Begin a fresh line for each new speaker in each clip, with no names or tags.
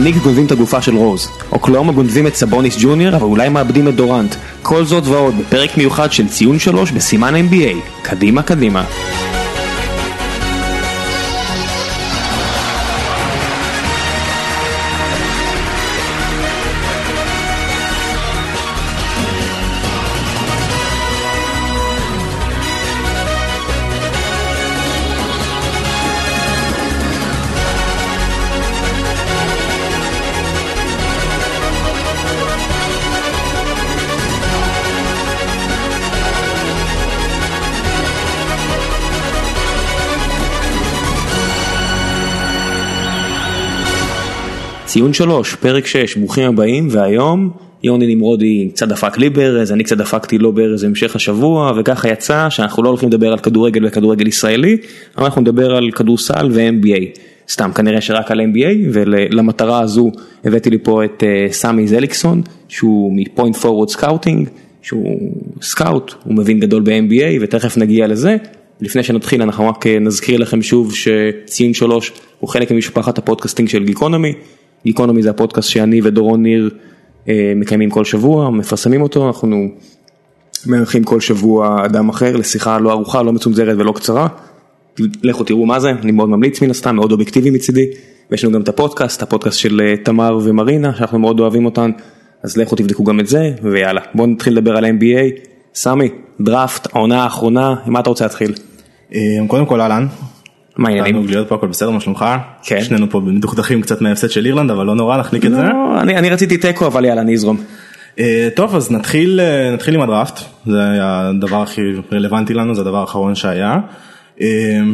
הניק גונבים את הגופה של רוז, אוקלאומה גונבים את סבוניס ג'וניור, אבל אולי מאבדים את דורנט. כל זאת ועוד בפרק מיוחד של ציון שלוש בסימן NBA. קדימה קדימה. ציון שלוש, פרק שש, ברוכים הבאים, והיום יוני נמרודי קצת דפק לי ברז, אני קצת דפקתי לו ברז בהמשך השבוע, וככה יצא שאנחנו לא הולכים לדבר על כדורגל וכדורגל ישראלי, אבל אנחנו נדבר על כדורסל ו-NBA. סתם, כנראה שרק על NBA, ולמטרה הזו הבאתי לי פה את uh, סמי זליקסון, שהוא מ Point Forward Scouting, שהוא scout, הוא מבין גדול ב-NBA, ותכף נגיע לזה. לפני שנתחיל אנחנו רק אה, נזכיר לכם שוב שציון שלוש הוא חלק ממשפחת הפודקאסטינג של גיקונומי. גיקונומי זה הפודקאסט שאני ודורון ניר אה, מקיימים כל שבוע, מפרסמים אותו, אנחנו מארחים כל שבוע אדם אחר לשיחה לא ארוכה, לא מצונזרת ולא קצרה. לכו תראו מה זה, אני מאוד ממליץ מן הסתם, מאוד אובייקטיבי מצידי. ויש לנו גם את הפודקאסט, הפודקאסט של אה, תמר ומרינה, שאנחנו מאוד אוהבים אותן, אז לכו תבדקו גם את זה, ויאללה, בואו נתחיל לדבר על NBA. סמי, דראפט, העונה האחרונה, עם מה אתה רוצה להתחיל?
אה, קודם כל אהלן,
מה העניינים?
תענוג להיות פה הכל בסדר מה שלומך?
כן.
שנינו פה מדוכדכים קצת מההפסד של אירלנד אבל לא נורא נחליק את זה.
לא, אני אני רציתי תיקו, אבל יאללה, אני אזרום.
אה, טוב אז נתחיל אה, נתחיל עם הדראפט זה היה הדבר הכי רלוונטי לנו זה הדבר האחרון שהיה. אה,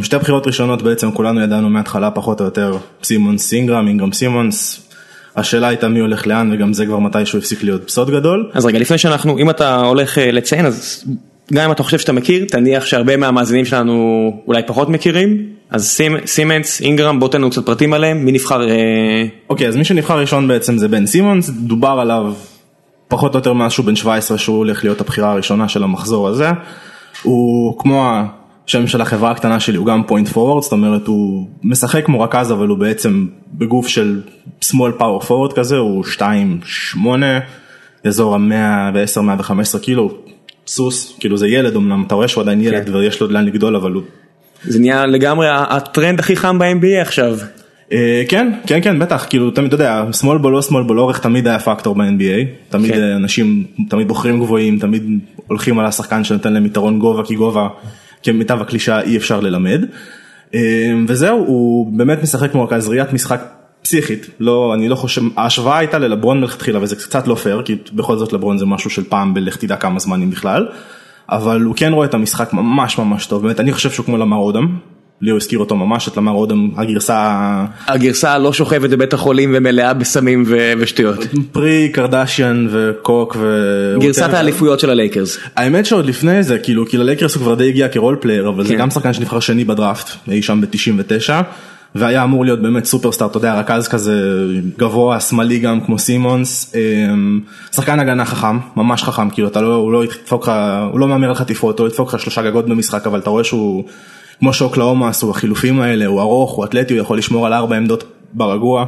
שתי בחירות ראשונות בעצם כולנו ידענו מההתחלה פחות או יותר סימונס אינגרם אינגרם סימונס. השאלה הייתה מי הולך לאן וגם זה כבר מתישהו הפסיק להיות סוד גדול.
אז רגע, לפני שאנחנו, אם אתה הולך לציין, אז גם אם אתה חושב שאתה מכיר, תניח שהרבה מהמאזינים שלנו אולי פחות מכירים, אז סימ- סימנס, אינגרם, בוא תן לנו קצת פרטים עליהם, מי נבחר, אה,
אוקיי אז מי שנבחר ראשון בעצם זה בן סימונס דובר עליו פחות או יותר מאז שהוא בן 17 שהוא הולך להיות הבחירה הראשונה של המחזור הזה. הוא כמו השם של החברה הקטנה שלי הוא גם point forward זאת אומרת הוא משחק כמו רכז אבל הוא בעצם בגוף של small power forward כזה הוא 2-8 אזור ה-110 115 קילו סוס כאילו זה ילד אמנם אתה רואה שהוא עדיין ילד
כן.
ויש לו לאן לגדול אבל הוא
זה נהיה לגמרי הטרנד הכי חם ב-NBA עכשיו.
אה, כן כן כן בטח כאילו תמיד אתה יודע שמאל בו לא שמאל בו לאורך תמיד היה פקטור ב-NBA תמיד
כן.
אה, אנשים תמיד בוחרים גבוהים תמיד הולכים על השחקן שנותן להם יתרון גובה כי גובה כמיטב הקלישאה אי אפשר ללמד. אה, וזהו הוא באמת משחק כמו רכז ראיית משחק פסיכית לא אני לא חושב ההשוואה הייתה ללברון מלכתחילה וזה קצת לא פייר כי בכל זאת לברון זה משהו של פעם בלך תדע כמה זמנים בכלל. אבל הוא כן רואה את המשחק ממש ממש טוב באמת אני חושב שהוא כמו למר אודם. ליאו הזכיר אותו ממש את למר אודם הגרסה
הגרסה הלא שוכבת בבית החולים ומלאה בסמים ו- ושטויות.
pre קרדשיאן ו coke ו...
גרסת האליפויות של הלייקרס.
האמת שעוד לפני זה כאילו כי ללייקרס הוא כבר די הגיע כ role player אבל זה
כן.
גם שחקן שנבחר שני בדראפט אי שם ב-99 והיה אמור להיות באמת סופרסטאר אתה יודע רכז כזה גבוה שמאלי גם כמו סימונס אמ, שחקן הגנה חכם ממש חכם כאילו אתה לא הוא לא ידפוק לך הוא לא מהמר על חטיפות הוא לא ידפוק לך שלושה גגות במשחק אבל אתה רואה שהוא כמו שאוקלהומה עשו החילופים האלה הוא ארוך הוא אתלטי הוא יכול לשמור על ארבע עמדות ברגוע.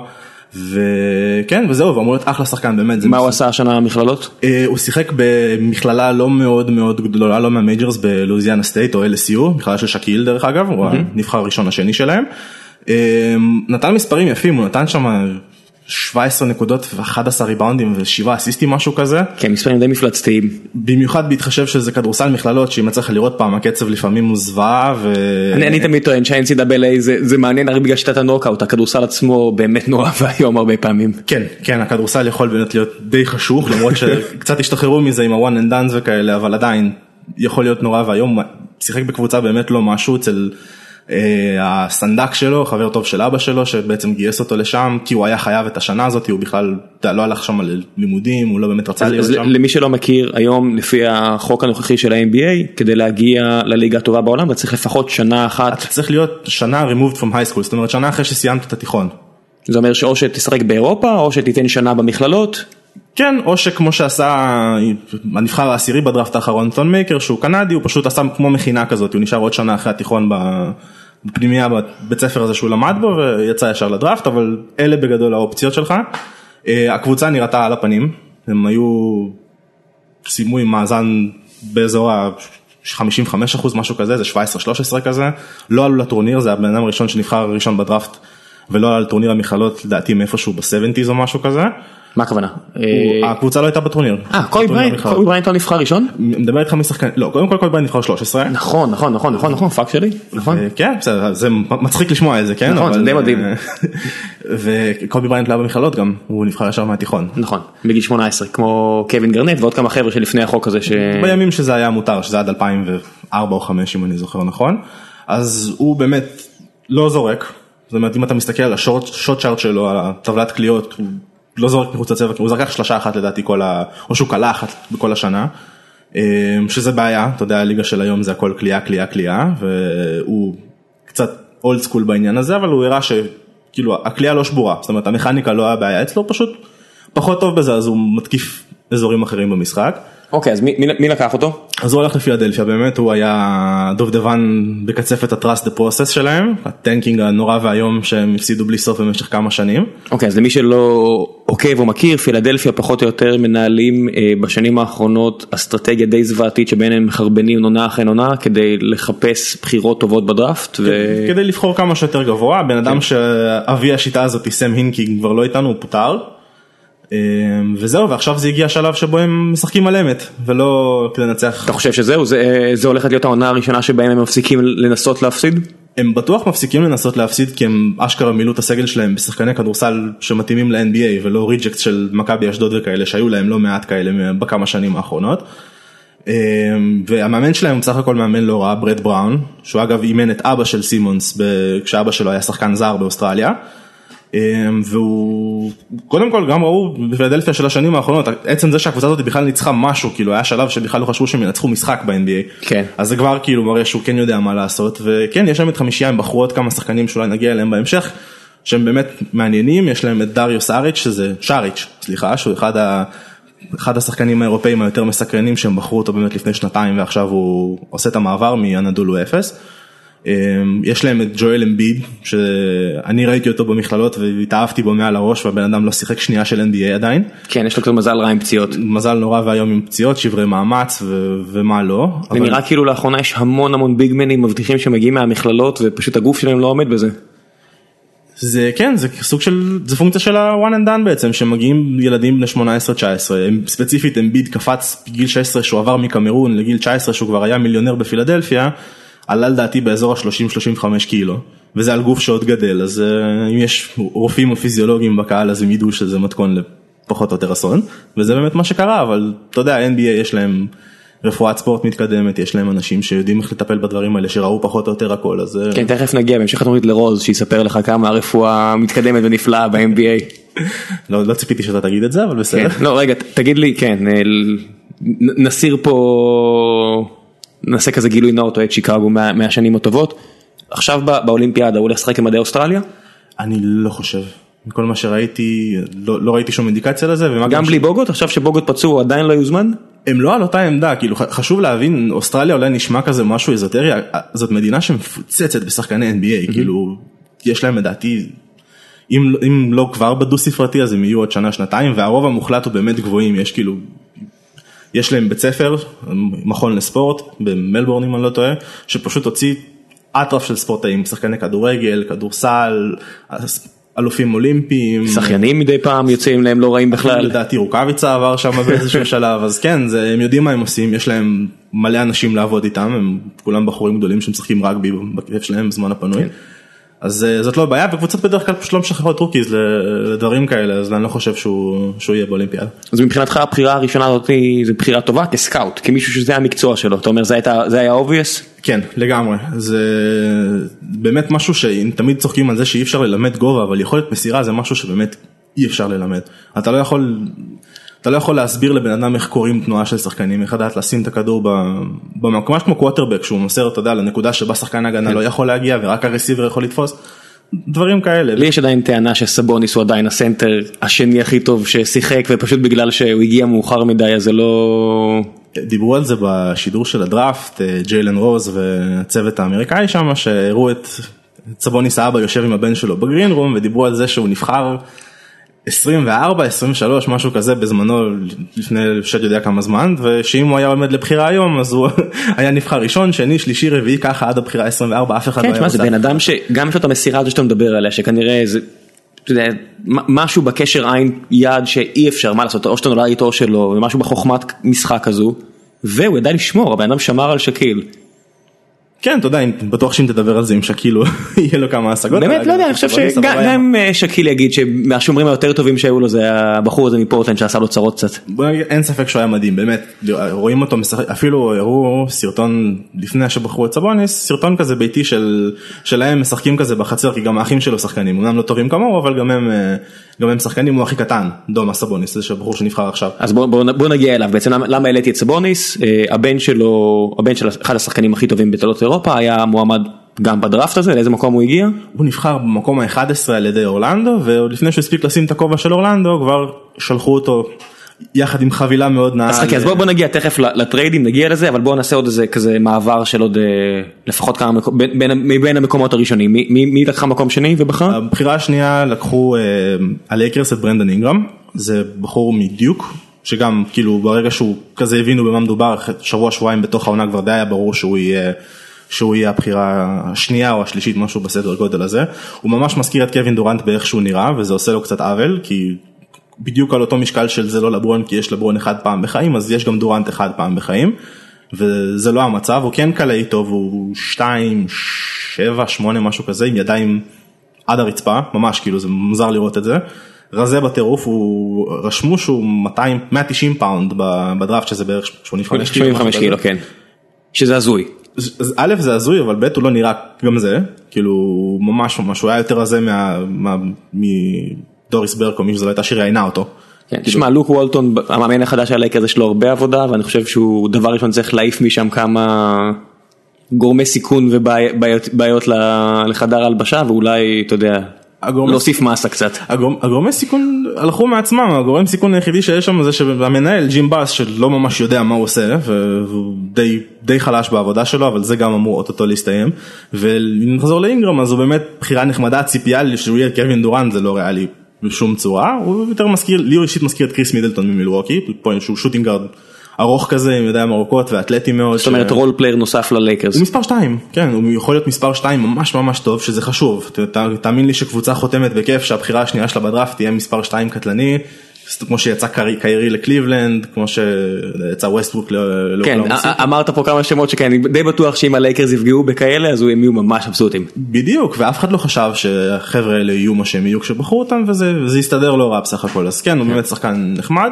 וכן וזהו ואמור להיות אחלה שחקן באמת
מה הוא עשה השנה במכללות?
אה, הוא שיחק במכללה לא מאוד מאוד גדולה לא מה majors בלואיזיאנה סטייט או LSU מכללה של שקיל דרך אגב הוא הנבחר הראשון השני שלהם. אה, נתן מספרים יפים הוא נתן שם 17 נקודות ו11 ריבאונדים ו7 אסיסטים משהו כזה
כן, מספרים די מפלצתיים.
במיוחד בהתחשב שזה כדורסל מכללות שאם יצא לך לראות פעם הקצב לפעמים הוא זוועה ו...
אני אני תמיד טוען שה-NCAA זה זה מעניין רק בגלל שיטת הנוקאוט, הכדורסל עצמו באמת נורא ואיום הרבה פעמים.
כן כן הכדורסל יכול באמת להיות די חשוך למרות שקצת השתחררו מזה עם ה one and dones וכאלה אבל עדיין יכול להיות נורא ואיום שיחק בקבוצה באמת לא משהו אצל הסנדק שלו חבר טוב של אבא שלו שבעצם גייס אותו לשם כי הוא היה חייב את השנה הזאת הוא בכלל לא הלך שם ללימודים הוא לא באמת רצה להיות שם.
למי שלא מכיר, היום לפי החוק הנוכחי של ה-NBA, כדי להגיע לליגה הטובה בעולם, אתה צריך לפחות שנה אחת,
אתה צריך להיות שנה removed from high school זאת אומרת שנה אחרי שסיימת את התיכון.
זה אומר שאו שתשחק באירופה, או שתיתן שנה במכללות.
כן או שכמו שעשה הנבחר העשירי בדראפט האחרון טון מייקר שהוא קנדי הוא פשוט עשה כמו מכינה כזאת הוא נשאר עוד שנה אחרי התיכון. בפנימייה בבית ספר הזה שהוא למד בו ויצא ישר לדראפט אבל אלה בגדול האופציות שלך. אה, הקבוצה נראתה על הפנים הם היו סיימו עם מאזן באזור ה-55% משהו כזה זה 17-13 כזה לא עלו לטורניר זה הבן אדם הראשון שנבחר ראשון בדראפט ולא עלה לטורניר המכללות לדעתי מאיפשהו ב-70's או משהו כזה.
מה הכוונה?
הוא- הקבוצה לא הייתה בטורניר.
אה, קובי בריינט. קובי בריינט לא נבחר ראשון?
מדבר איתך משחקן, לא קודם כל קובי בריינט נבחר 13.
נכון, נכון, נכון, נכון, נכון, פאק שלי, נכון.
אה, כן, בסדר, זה מצחיק לשמוע את זה, כן?
נכון, זה די מדהים.
אה, וקובי בריינט לא היה במכללות גם, הוא נבחר ישר מהתיכון.
נכון, בגיל 18, כמו קווין גארנט ועוד כמה חבר'ה שלפני החוק הזה ש...
בימים שזה היה מותר, שזה עד 2004 או 2005 אם אני זוכר נכון, אז הוא באמת לא זורק, זאת אומרת אם אתה מסתכל על ה shot chart שלו, על הטבלת קליעות, הוא לא זורק מחוץ לצבע, הוא זרק שלושה אחת לדעתי כל ה... או שהוא קלע אחת בכל השנה, אה, שזה בעיה, אתה יודע הליגה של היום זה הכל קליעה קליעה קליעה, והוא קצת old school בעניין הזה, אבל הוא הראה שכאילו הקליעה לא שבורה, זאת אומרת המכניקה לא היה בעיה אצלו, פשוט פחות טוב בזה אז הוא מתקיף אזורים אחרים במשחק.
אוקיי, אז מי- מי- מי לקח אותו?
אז הוא הלך לפילדלפיה באמת הוא היה דובדבן בקצפת ה-trust the process שלהם ה tanking הנורא ואיום שהם הפסידו בלי סוף במשך כמה שנים.
אוקיי, אז למי שלא עוקב או מכיר, פילדלפיה פחות או יותר מנהלים אה, בשנים האחרונות אסטרטגיה די זוועתית שבין הם מחרבנים עונה אחרי עונה כדי לחפש בחירות טובות בדראפט. ו...
כדי לבחור כמה שיותר גבוה בן אדם שאבי השיטה הזאת סם הינקי כבר לא איתנו הוא פוטר. אה, וזהו ועכשיו זה הגיע השלב שבו הם משחקים על אמת ולא לנצח
אתה חושב שזהו, זה, אה, זה הולכת להיות העונה הראשונה שבהם הם מפסיקים לנסות להפסיד?
הם בטוח מפסיקים לנסות להפסיד כי הם אשכרה מילאו את הסגל שלהם בשחקני כדורסל שמתאימים ל-NBA ולא ריג'קט של מכבי אשדוד וכאלה שהיו להם לא מעט כאלה בכמה שנים האחרונות. אה, והמאמן שלהם הוא בסך הכל מאמן לא רע ברד בראון שהוא אגב אימן את אבא של סימונס כשאבא שלו היה שחקן זר באוסטרליה. אה, והוא קודם כל גם ראו בפילדלפיה של השנים האחרונות עצם זה שהקבוצה הזאת בכלל ניצחה משהו כאילו היה שלב שבכלל לא חשבו שהם ינצחו משחק ב-NBA
כן.
אז זה כבר כאילו מראה שהוא כן יודע מה לעשות וכן יש להם את חמישייה הם בחרו עוד כמה שחקנים שאולי נגיע אליהם בהמשך שהם באמת מעניינים יש להם את דריוס אריץ' שזה שריץ' סליחה שהוא אחד, ה, אחד השחקנים האירופאים היותר מסקרנים שהם בחרו אותו באמת לפני שנתיים ועכשיו הוא עושה את המעבר מאנדולו אפס. אמ, יש להם את ג'ואל אמביד שאני ראיתי אותו במכללות והתאהבתי בו מעל הראש והבן אדם לא שיחק שנייה של NBA עדיין.
כן, יש לו קצת מזל רע עם פציעות.
מזל נורא ואיום עם פציעות שברי מאמץ ו- ומה לא.
זה
אבל-
נראה כאילו לאחרונה יש המון המון ביגמנים מבטיחים שמגיעים מהמכללות ופשוט הגוף שלהם לא עומד בזה.
זה כן זה סוג של זה פונקציה של ה-one and done בעצם שמגיעים ילדים בני 18-19 הם ספציפית אמביד קפץ בגיל 16 שהוא עבר מקמרון לגיל 19 שהוא כבר היה מיליונר בפילדלפיה עלה לדעתי באזור ה-30-35 קילו וזה על גוף שעוד גדל אז אה, אם יש רופאים או פיזיולוגים בקהל אז הם ידעו שזה מתכון לפחות או יותר אסון וזה באמת מה שקרה אבל אתה יודע NBA יש להם רפואת ספורט מתקדמת יש להם אנשים שיודעים איך לטפל בדברים האלה שראו פחות או יותר הכל אז אה,
כן, תכף נגיע בהמשך התוכנית לרוז שיספר לך כמה הרפואה מתקדמת ונפלאה ב-NBA.
לא, לא ציפיתי שאתה תגיד את זה אבל בסדר.
כן, לא רגע, תגיד לי, כן, אה, נסיר פה, נעשה כזה גילוי נאות את שיקגו מה- מהשנים הטובות. עכשיו בא- באולימפיאדה הוא הולך לשחק עם מדעי אוסטרליה?
אני לא חושב. מכל מה שראיתי לא, לא ראיתי שום אינדיקציה לזה ומה
גם
ש-
בלי בוגוט? עכשיו שבוגוט פצוע הוא עדיין לא יוזמן?
הם לא על אותה עמדה כאילו חשוב להבין אוסטרליה אולי נשמע כזה משהו אזוטרי זאת מדינה שמפוצצת בשחקני NBA כאילו יש להם לדעתי אם, אם לא כבר בדו ספרתי אז הם יהיו עוד שנה שנתיים והרוב המוחלט הוא באמת גבוהים יש כאילו יש להם בית ספר מכון לספורט במלבורן אם אני לא טועה שפשוט הוציא אטרף של ספורטאים שחקני כדורגל כדורסל אלופים אולימפיים
שחיינים מדי פעם יוצאים להם לא רעים בכלל.
לדעתי רוקאביצה עבר שם באיזשהו שלב אז כן זה הם יודעים מה הם עושים יש להם מלא אנשים לעבוד איתם הם כולם בחורים גדולים שמשחקים רגבי בכיף שלהם בזמן הפנוי. אז אה, זאת לא בעיה וקבוצות בדרך כלל פשוט לא משחררות rookies לדברים כאלה אז אני לא חושב שהוא שהוא יהיה באולימפיאדה.
אז מבחינתך הבחירה הראשונה הזאת זה בחירה טובה כסקאוט, כמישהו שזה המקצוע שלו, אתה אומר זה הייתה- זה היה obvious?
כן לגמרי זה באמת משהו שאם תמיד צוחקים על זה שאי אפשר ללמד גובה אבל יכולת מסירה זה משהו שבאמת אי אפשר ללמד אתה לא יכול אתה לא יכול להסביר לבן אדם איך קוראים תנועה של שחקנים איך לדעת לשים את הכדור במקום ממש כמו קווטרבק שהוא מוסר אתה יודע לנקודה שבה שחקן הגנה לא יכול להגיע ורק הרסיבר יכול לתפוס דברים כאלה.
לי יש עדיין טענה שסבוניס הוא עדיין הסנטר השני הכי טוב ששיחק ופשוט בגלל שהוא הגיע מאוחר מדי אז זה לא...
דיברו על זה בשידור של הדראפט, אה, ג'יילן רוז והצוות האמריקאי שם, שהראו את צבוניס האבא יושב עם הבן שלו בגרין רום ודיברו על זה שהוא נבחר 24, 23, משהו כזה בזמנו לפני שד יודע כמה זמן, ושאם הוא היה עומד לבחירה היום אז הוא היה נבחר ראשון, שני, שלישי, רביעי, ככה עד הבחירה 24, אף אחד
כן,
לא היה
זה. בן אדם שגם יש לו את המסירה הזו שאתה מדבר עליה, שכנראה זה, משהו בקשר עין יד שאי אפשר, מה לעשות, או שאתה נולד איתו שלא, ומשהו בחוכמת משחק הזו, והוא ידע לשמור, הבן אדם שמר על שקיל.
כן, אתה יודע, אני בטוח שאם תדבר על זה עם שקיל, יהיה לו כמה השגות.
באמת, לא יודע, אני חושב שגם אם אה, שקיל יגיד שמהשומרים היותר טובים שהיו לו זה הבחור הזה מפורטלנד שעשה לו צרות קצת.
אין ספק שהוא היה מדהים, באמת, רואים אותו משחק, אפילו הראו סרטון לפני שבחרו את סבוניס, סרטון כזה ביתי של, שלהם משחקים כזה בחצר, כי גם האחים שלו שחקנים, אמנם לא טובים כמוהו, אבל גם הם, אה, גם הם שחקנים, הוא הכי קטן, דומה סבוניס, זה הבחור שנבחר עכשיו.
אז בוא, בוא, בוא נגיע אליו בעצם למה, למה העליתי את סבוניס אה, הבן שלו הבן של אחד השחקנים הכי טובים בתולדות אירופה היה מועמד גם בדראפט הזה לאיזה מקום הוא הגיע
הוא נבחר במקום ה-11 על ידי אורלנדו, ועוד לפני שהוא הספיק לשים את הכובע של אורלנדו, כבר שלחו אותו יחד עם חבילה מאוד נאה.
אז חכה אז בוא, בוא נגיע תכף לטריידים נגיע לזה אבל בוא נעשה עוד איזה כזה מעבר של עוד אה, לפחות כמה מקומות בין, בין, מבין המקומות הראשונים מי, מי, מי לקחה מקום שני ובחר?
הבחירה השנייה לקחו אה, הלייקרס את ברנדן אינגרם, זה בחור מדיוק, שגם כאילו ברגע שהוא כזה הבינו במה מדובר, שבוע שבועיים בתוך העונה כבר די היה ברור שהוא יהיה. שהוא יהיה הבחירה השנייה או השלישית משהו בסדר גודל הזה הוא ממש מזכיר את קווין דורנט באיך שהוא נראה וזה עושה לו קצת עוול כי בדיוק על אותו משקל של זה לא לברון כי יש לברון אחד פעם בחיים אז יש גם דורנט אחד פעם בחיים וזה לא המצב הוא כן קלעי טוב הוא 2 7 8 משהו כזה עם ידיים עד הרצפה ממש כאילו זה מוזר לראות את זה. רזה בטירוף הוא רשמו שהוא 200 190 פאונד בדראפט שזה בערך 85 קילו.
85
משהו
קילו. כן. שזה הזוי.
א' זה הזוי אבל ב' הוא לא נראה גם זה כאילו ממש ממש הוא היה יותר רזה מדוריס ברקו מי שזו הייתה שראיינה אותו.
כן,
כאילו-
תשמע לוק וולטון המאמן החדש של הלייקרס יש לו הרבה עבודה ואני חושב שהוא דבר ראשון צריך להעיף משם כמה גורמי סיכון ובעיות לחדר הלבשה ואולי אתה יודע להוסיף מסה קצת.
הגור- הגורמי סיכון הלכו מעצמם הגורם סיכון היחידי שיש שם זה שהמנהל ג'ים באס שלא ממש יודע מה הוא עושה והוא די די חלש בעבודה שלו אבל זה גם אמור אוטוטו להסתיים ואם נחזור לאינגרם אז הוא באמת בחירה נחמדה ציפייה שהוא יהיה קווין דורנט זה לא ריאלי בשום צורה הוא יותר מזכיר לי הוא אישית מזכיר את קריס מידלטון ממילווקי פה שהוא shooting guard ארוך כזה עם ידיים ארוכות ואתלטי מאוד.
זאת אומרת role player נוסף ללייקרס.
הוא מספר 2, כן, הוא יכול להיות מספר 2 ממש ממש טוב, שזה חשוב. תאמין לי שקבוצה חותמת בכיף שהבחירה השנייה שלה בדראפט תהיה מספר 2 קטלני, כמו שיצא קיירי לקליבלנד, כמו שיצא ווסטברוק ל-
כן,
סיטי.
אמרת פה כמה שמות שכן, אני די בטוח שאם הלייקרס יפגעו בכאלה אז הם יהיו ממש מבסוטים.
בדיוק, ואף אחד לא חשב שהחבר'ה האלה יהיו מה שהם יהיו כשבחרו אותם, וזה וזה הסתדר לא רע בסך הכל, אז כן, הוא באמת שחקן נחמד.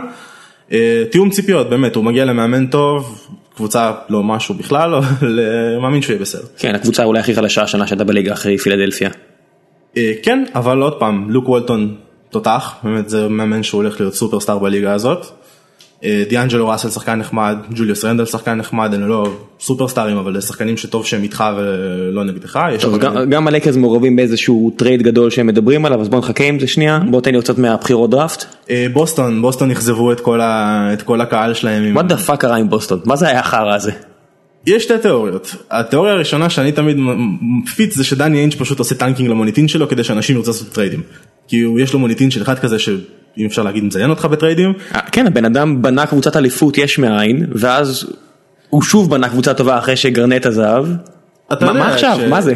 אה, תיאום ציפיות, באמת, הוא מגיע למאמן טוב, קבוצה לא משהו בכלל, אבל אה, מאמין שהוא יהיה בסדר.
כן, הקבוצה אולי הכי חלשה השנה שהייתה בליגה אחרי פילדלפיה.
אה, כן, אבל עוד פעם, לוק וולטון תותח, באמת זה מאמן שהוא הולך להיות סופרסטאר בליגה הזאת. אה, דיאנג'לו ראסל שחקן נחמד, ג'וליוס רנדל שחקן נחמד, הם לא סופרסטארים אבל שחקנים שטוב שהם איתך ולא נגדך.
גם- הלייקרס מעורבים באיזשהו טרייד גדול שהם מדברים עליו אז בוא נחכה עם זה שנייה בוא תן לי קצת מהבחירות דראפט.
אה, בוסטון, בוסטון אכזבו את כל ה- את כל הקהל שלהם.
what the fuck קרה עם בוסטון מה זה היה החרא הזה.
יש שתי תיאוריות. התיאוריה הראשונה שאני תמיד מפיץ זה שדני איינג' פשוט עושה tanking למוניטין שלו כדי שאנשים ירצו לעשות טריידים. כי יש לו מוניטין של אחד כזה שאם אפשר להגיד מזיין אותך בטריידים.
אה, כן הבן אדם בנה קבוצת אליפות יש מאין ואז הוא שוב בנה קבוצה טובה אחרי שגרנט עזב. מה- עכשיו? מה זה?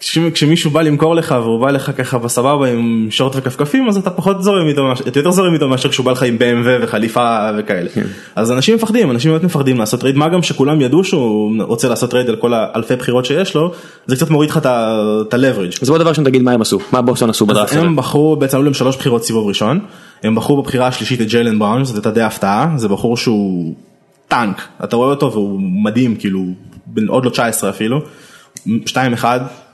כש- כשמישהו בא למכור לך והוא בא לך ככה בסבבה עם שורט וכפכפים אז אתה פחות זורם איתו, אתה יותר זורם איתו מאשר כשהוא בא לך עם BMW וחליפה וכאלה.
כן.
אז אנשים מפחדים, אנשים באמת מפחדים לעשות טרייד, מה גם שכולם ידעו שהוא רוצה לעשות טרייד על כל האלפי בחירות שיש לו, זה קצת מוריד לך את ה-leverage.
אז בוא דבר ראשון תגיד מה הם עשו מה בוסטון עשו. הזה.
הם בחרו בעצם היו להם שלוש בחירות סיבוב ראשון הם בחרו בבחירה השלישית את ג'יילן בראון זאת הייתה די הפתעה זה בחור שהוא טנק אתה רואה אותו והוא מדהים כאילו עוד לא 19 אפילו 2-1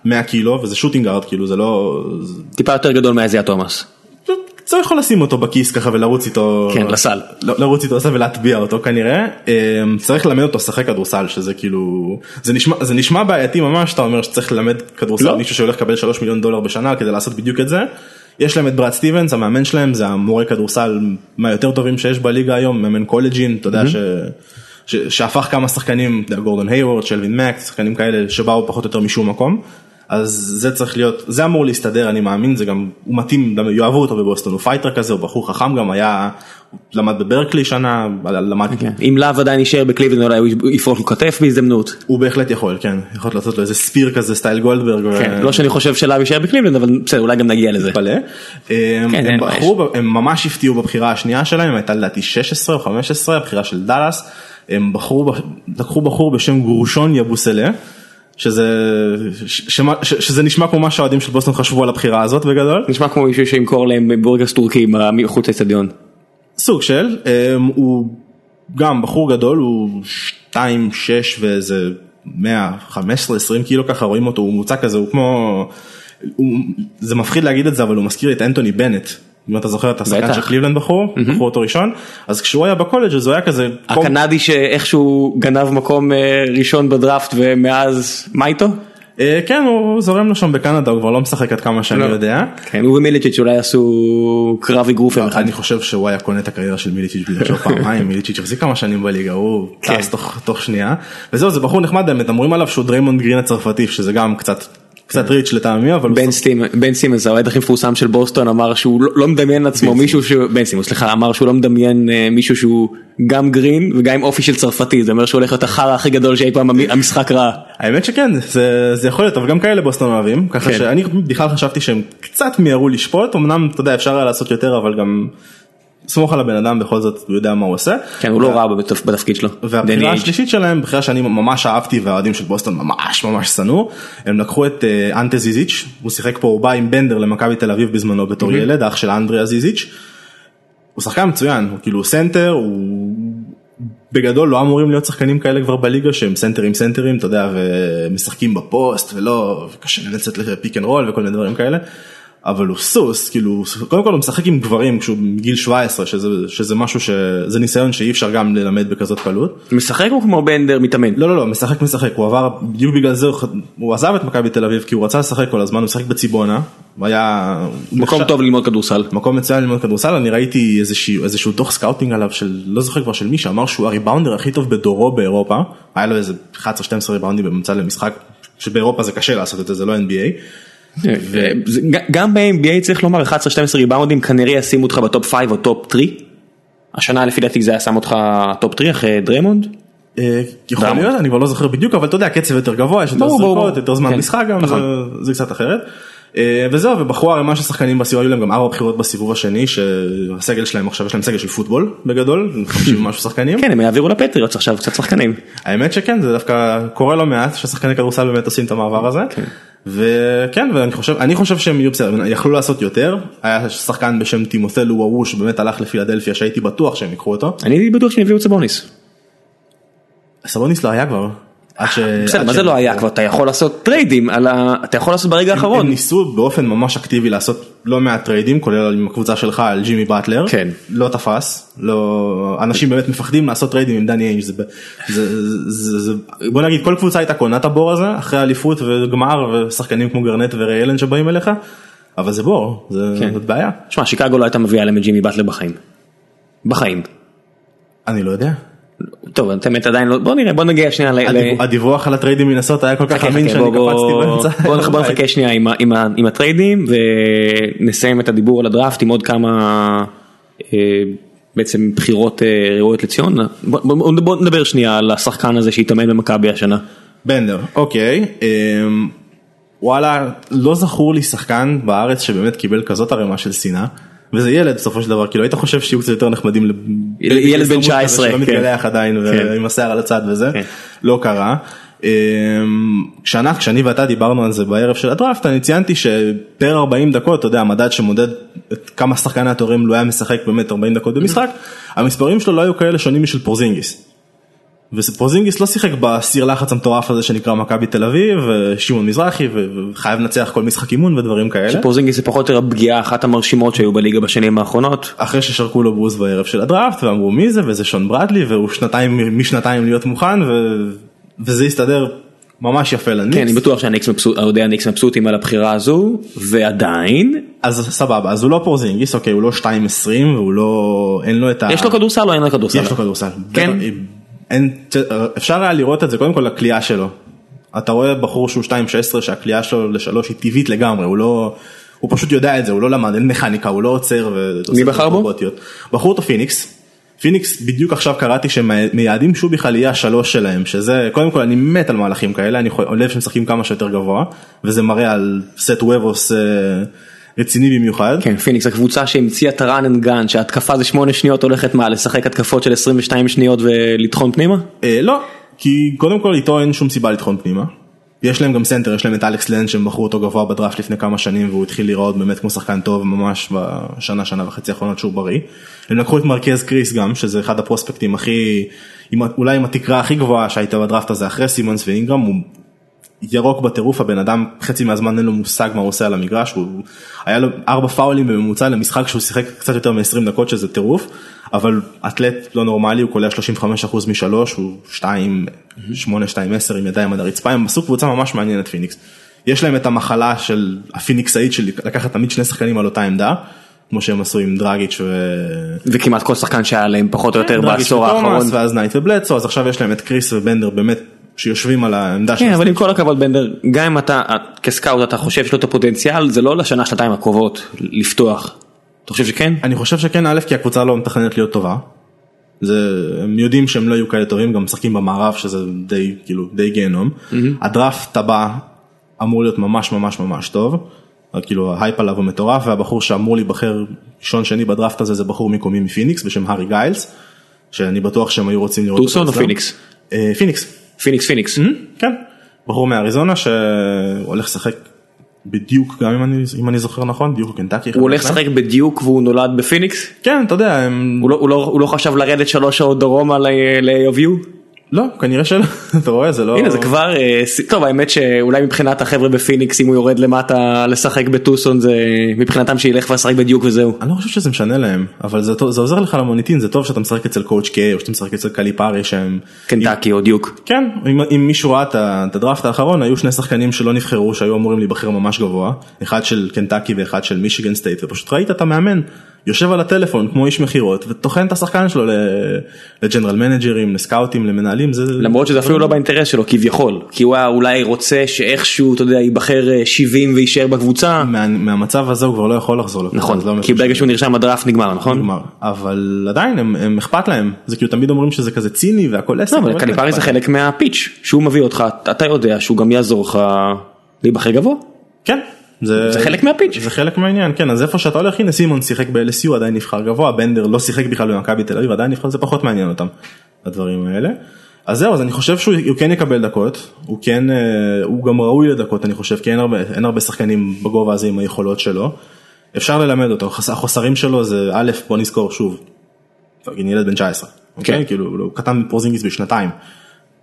100 קילו וזה שוטינג ארד כאילו זה לא זה-
טיפה יותר גדול מאזיה תומאס.
אתה יכול לשים אותו בכיס ככה ולרוץ איתו
כן, לסל.
לרוץ איתו לסל ולהטביע אותו כנראה אמ, צריך ללמד אותו לשחק כדורסל שזה כאילו זה נשמע זה נשמע בעייתי ממש אתה אומר שצריך ללמד כדורסל
לא.
מישהו שהולך לקבל 3 מיליון דולר בשנה כדי לעשות בדיוק את זה. יש להם את ברד סטיבנס המאמן שלהם זה המורה כדורסל מהיותר טובים שיש בליגה היום מאמן קולג'ין אתה יודע ש... ש, שהפך כמה שחקנים, גורדון היוורד, שלווין מאק, שחקנים כאלה שבאו פחות או יותר משום מקום. אז זה צריך להיות, זה אמור להסתדר, אני מאמין, זה גם, הוא מתאים, יאהבו אותו בבוסטון, הוא פייטר כזה, הוא בחור חכם גם, היה, למד בברקלי שנה, למד...
כן. אם לאב עדיין יישאר בקליבלנד אולי הוא יפרוק לו כתף בהזדמנות.
הוא בהחלט יכול, כן, יכול לעשות לו איזה spear כזה סטייל גולדברג.
כן, לא שאני חושב שלאב יישאר בקליבלנד, אבל בסדר, אולי גם נגיע לזה.
מתפלא. כן, הם בחרו, הם ממש הפתיעו בבחירה השנייה שלהם, הייתה לדעתי 16 או 15, הבחירה של דאלאס, הם בחרו, לקחו בחור בשם גורשון יבוסלה. שזה, ש, ש, שזה נשמע כמו מה שהאוהדים של בוסטון חשבו על הבחירה הזאת בגדול.
נשמע כמו מישהו שימכור להם בורגרס טורקי מחוץ לאצטדיון.
סוג של, הוא גם בחור גדול, הוא 2-6 ואיזה 115-20 קילו ככה רואים אותו, הוא מוצא כזה, הוא כמו, הוא, זה מפחיד להגיד את זה אבל הוא מזכיר את אנטוני בנט. אם אתה זוכר את השחקן של קליבלנד בחרו, בחרו אותו ראשון, אז כשהוא היה בקולג' אז הוא היה כזה...
הקנדי שאיכשהו גנב מקום ראשון בדראפט ומאז, מה איתו?
כן הוא זורם לו שם בקנדה הוא כבר לא משחק עד כמה שאני יודע.
כן הוא ומיליצ'יץ' אולי עשו קרב אגרוף אחד.
אני חושב שהוא היה קונה את הקריירה של מיליצ'יץ' בגלל שהוא פעמיים מיליצ'יץ' החזיק כמה שנים בליגה הוא טס תוך שנייה וזהו זה בחור נחמד באמת אומרים עליו שהוא דריימונד גרין הצרפתי שזה גם קצת. קצת reach לטעמי אבל
ביל סימונס האוהד הכי מפורסם של בוסטון אמר שהוא לא מדמיין לעצמו מישהו שהוא ביל סימונס סליחה אמר שהוא לא מדמיין מישהו שהוא גם גרין וגם עם אופי של צרפתי זה אומר שהוא הולך להיות החרא הכי גדול שאי פעם המשחק ראה.
האמת שכן זה יכול להיות אבל גם כאלה בוסטון אוהבים ככה שאני בכלל חשבתי שהם קצת מיהרו לשפוט אמנם אתה יודע אפשר היה לעשות יותר אבל גם. סמוך על הבן אדם בכל זאת הוא יודע מה הוא עושה.
כן הוא לא רע בתפקיד שלו.
והבחירה השלישית שלהם בחירה שאני ממש אהבתי והאוהדים של בוסטון ממש ממש שנאו הם לקחו את אנטה זיזיץ' הוא שיחק פה הוא בא עם בנדר למכבי תל אביב בזמנו בתור ילד אח של אנדריה זיזיץ'. הוא שחקן מצוין הוא כאילו סנטר הוא בגדול לא אמורים להיות שחקנים כאלה כבר בליגה שהם סנטרים סנטרים אתה יודע ומשחקים בפוסט ולא קשה לצאת ל pick and roll וכל מיני דברים כאלה. אבל הוא סוס כאילו קודם כל הוא משחק עם גברים כשהוא מגיל 17 שזה שזה משהו שזה ניסיון שאי אפשר גם ללמד בכזאת קלות.
משחק הוא כמו בנדר מתאמן?
לא לא לא משחק משחק הוא עבר בדיוק בגלל זה הוא עזב את מכבי תל אביב כי הוא רצה לשחק כל הזמן הוא משחק בציבונה. היה
מקום טוב ללמוד כדורסל
מקום מצוין ללמוד כדורסל אני ראיתי איזשהו איזשהו דוח scouting עליו של לא זוכר כבר של מי שאמר שהוא הריבאונדר הכי טוב בדורו באירופה היה לו איזה 11-12 ריבאונדים בממוצע למשחק שבאירופה זה קשה לעשות את זה זה לא NBA.
גם ב-NBA צריך לומר 11-12 ריבאונדים כנראה ישימו אותך בטופ 5 או טופ 3. השנה לפי דעתי זה היה שם אותך טופ 3 אחרי דרמונד.
יכול להיות אני כבר לא זוכר בדיוק אבל אתה יודע קצב יותר גבוה יש יותר זריקות יותר זמן משחק גם זה קצת אחרת. וזהו ובחרו ערימה של שחקנים בסיבוב היו להם גם ארבע בחירות בסיבוב השני שהסגל שלהם עכשיו יש להם סגל של פוטבול בגדול 50 משהו שחקנים.
כן הם יעבירו לפטריוט עכשיו קצת שחקנים.
האמת שכן זה דווקא קורה לא מעט ששחקני כדורסל באמת עושים את המעבר הזה. וכן ואני חושב אני חושב שהם יהיו בסדר יכלו לעשות יותר היה שחקן בשם טימותל וואו שבאמת הלך לפילדלפיה שהייתי בטוח שהם יקחו אותו.
אני הייתי בטוח שהם יביאו את סבוניס.
סבוניס לא היה כבר.
בסדר מה זה לא היה כבר אתה יכול לעשות טריידים על ה... אתה יכול לעשות ברגע האחרון.
הם ניסו באופן ממש אקטיבי לעשות לא מעט טריידים כולל עם הקבוצה שלך על ג'ימי באטלר
כן
לא תפס לא אנשים באמת מפחדים לעשות טריידים עם דני איינג' זה בוא נגיד כל קבוצה הייתה קונה את הבור הזה אחרי אליפות וגמר ושחקנים כמו גרנט וריי אלן שבאים אליך אבל זה בור זה בעיה.
שמע שיקגו לא הייתה מביאה להם את ג'ימי באטלר בחיים. בחיים.
אני לא יודע.
טוב אתם עדיין לא בוא נראה בוא נגיע שנייה
הדיווח על הטריידים מנסות היה כל כך אמין שאני קפצתי באמצע.
בוא נחכה שנייה עם הטריידים ונסיים את הדיבור על הדראפט עם עוד כמה בעצם בחירות ראויות לציון בוא נדבר שנייה על השחקן הזה שהתאמן במכבי השנה.
בנדר אוקיי וואלה לא זכור לי שחקן בארץ שבאמת קיבל כזאת ערימה של שנאה. וזה ילד בסופו של דבר כאילו היית חושב שיהיו קצת יותר נחמדים
ילד בן 19
שלא מתגלח עדיין עם השיער על הצד וזה לא קרה. כשאנה כשאני ואתה דיברנו על זה בערב של הדראפט אני ציינתי ש per 40 דקות אתה יודע המדד שמודד את כמה שחקני התורים לא היה משחק באמת 40 דקות במשחק המספרים שלו לא היו כאלה שונים משל פורזינגיס. ופרוזינגיס לא שיחק בסיר לחץ המטורף הזה שנקרא מכבי תל אביב ושמעון מזרחי וחייב לנצח כל משחק אימון ודברים כאלה.
שפרוזינגיס זה פחות או יותר הפגיעה אחת המרשימות שהיו בליגה בשנים האחרונות.
אחרי ששרקו לו בוז בערב של הדראפט ואמרו מי זה וזה שון ברדלי והוא שנתיים משנתיים להיות מוכן ו... וזה הסתדר ממש יפה לניקס.
כן אני בטוח שאוהדי הניקס מבסוטים על הבחירה הזו ועדיין.
אז סבבה אז הוא לא פרוזינגיס אוקיי הוא לא 2.20 והוא לא אין לו את ה...
יש לו כדורסל או אין לו כדורסל?
יש לו כדורסל.
כן.
אין, אפשר היה לראות את זה קודם כל לקליעה שלו. אתה רואה בחור שהוא 2.16 שהקליעה שלו לשלוש היא טבעית לגמרי, הוא לא, הוא פשוט יודע את זה, הוא לא למד, אין מכניקה, הוא לא עוצר.
מי בחר בו?
בחרו אותו פיניקס. פיניקס בדיוק עכשיו קראתי שהם מייעדים שבנדר בכלל יהיה השלוש שלהם שזה קודם כל אני מת על מהלכים כאלה אני אוהב שהם משחקים כמה שיותר גבוה וזה מראה על סט וובוס אה, רציני במיוחד.
כן פיניקס הקבוצה שהמציאה את ה run and gun שהתקפה זה 8 שניות הולכת מה לשחק התקפות של 22 שניות ולטחון פנימה?
אה, לא כי קודם כל איתו אין שום סיבה לטחון פנימה. יש להם גם סנטר, יש להם את אלכס לנד שהם בחרו אותו גבוה בדראפט לפני כמה שנים והוא התחיל לראות באמת כמו שחקן טוב ממש בשנה, שנה וחצי האחרונות שהוא בריא. הם לקחו את מרקיז קריס גם, שזה אחד הפרוספקטים הכי, עם, אולי עם התקרה הכי גבוהה שהייתה בדראפט הזה אחרי סימונס ואינגרם, הוא ירוק בטירוף, הבן אדם חצי מהזמן אין לו מושג מה הוא עושה על המגרש, הוא היה לו ארבע פאולים בממוצע למשחק שהוא שיחק קצת יותר מ-20 דקות שזה טירוף, אבל אתלט לא נורמלי, הוא קולע 35% משלוש, הוא 2, 8, 2, 10 עם ידיים עד הרצפה, הם עשו קבוצה ממש מעניינת פיניקס. יש להם את המחלה של הפיניקסאית של לקחת תמיד שני שחקנים על אותה עמדה. כמו שהם עשו עם דרגיץ' ו...
וכמעט כל שחקן שהיה להם פחות או יותר בעשור האחרון.
ואז נייט ובלדסו אז עכשיו יש להם את קריס ובנדר באמת שיושבים על העמדה
שלהם. כן אבל עם כל הכבוד בנדר גם אם אתה כסקאוט אתה חושב שיש לו את הפוטנציאל זה לא לשנה שנתיים הקרובות לפתוח. אתה חושב שכן?
אני חושב שכן א' כי הקבוצה לא מתכננת להיות טובה. זה הם יודעים שהם לא יהיו כאלה טובים גם משחקים במערב שזה די כאילו די גיהנום. Mm-hmm. הדראפט הבא אמור להיות ממש ממש ממש טוב. כאילו ההייפ עליו הוא מטורף והבחור שאמור להיבחר ראשון שני בדראפט הזה זה בחור מקומי מפיניקס בשם הארי גיילס. שאני בטוח שהם היו רוצים לראות.
טוסון או פיניקס?
אה, פיניקס.
פיניקס פיניקס.
כן. בחור מאריזונה שהולך לשחק בדיוק גם אם אני אם אני זוכר נכון דיוק קנטקי.
הוא הולך לשחק בדיוק והוא נולד בפיניקס?
כן אתה יודע. הם...
הוא, לא, הוא, לא, הוא לא חשב לרדת שלוש שעות דרומה ל UA?
לא כנראה שלא. אתה רואה זה לא
הנה זה כבר אה, טוב האמת שאולי מבחינת החבר'ה בפיניקס אם הוא יורד למטה לשחק בטוסון זה מבחינתם שילך וישחק בדיוק וזהו.
אני לא חושב שזה משנה להם אבל זה טוב זה עוזר לך למוניטין זה טוב שאתה משחק אצל coach קיי או שאתה משחק אצל קליפארי שהם
קנטקי או דיוק.
כן אם, אם מישהו ראה את הדראפט האחרון היו שני שחקנים שלא נבחרו שהיו אמורים להיבחר ממש גבוה אחד של קנטקי ואחד של מישיגן סטייט ופשוט ראית את המאמן יושב על הטלפון כמו איש מכירות וטוחן את השחקן שלו לג'נרל מנג'רים לסקאוטים למנהלים זה
למרות שזה אפילו לא באינטרס שלו כביכול. כי הוא אולי רוצה שאיכשהו אתה יודע ייבחר 70 ויישאר בקבוצה.
מהמצב הזה הוא כבר לא יכול לחזור
נכון. לא כי ברגע שהוא נרשם בדראפט נגמר נכון?
נגמר. אבל עדיין הם אכפת להם. זה כאילו תמיד אומרים שזה כזה ציני והכל עסק.
לא, אבל קליפרי זה חלק מהפיץ' שהוא מביא אותך. אתה יודע שהוא גם יעזור לך להיבחר גבוה.
כן
זה, זה חלק מהפיץ'.
זה חלק מהעניין, כן, אז איפה שאתה הולך, הנה סימון שיחק ב-LSU, עדיין נבחר גבוה, בנדר לא שיחק בכלל במכבי תל אביב, עדיין נבחר, זה פחות מעניין אותם, הדברים האלה. אז זהו, אז אני חושב שהוא כן יקבל דקות, הוא כן, אה, הוא גם ראוי לדקות, אני חושב, כי אין הרבה, אין הרבה שחקנים בגובה הזה עם היכולות שלו. אפשר ללמד אותו, החוסרים שלו זה א', בוא נזכור שוב, ילד בן 19, כן, כאילו, הוא קטן מפרוזינגיס בשנתיים,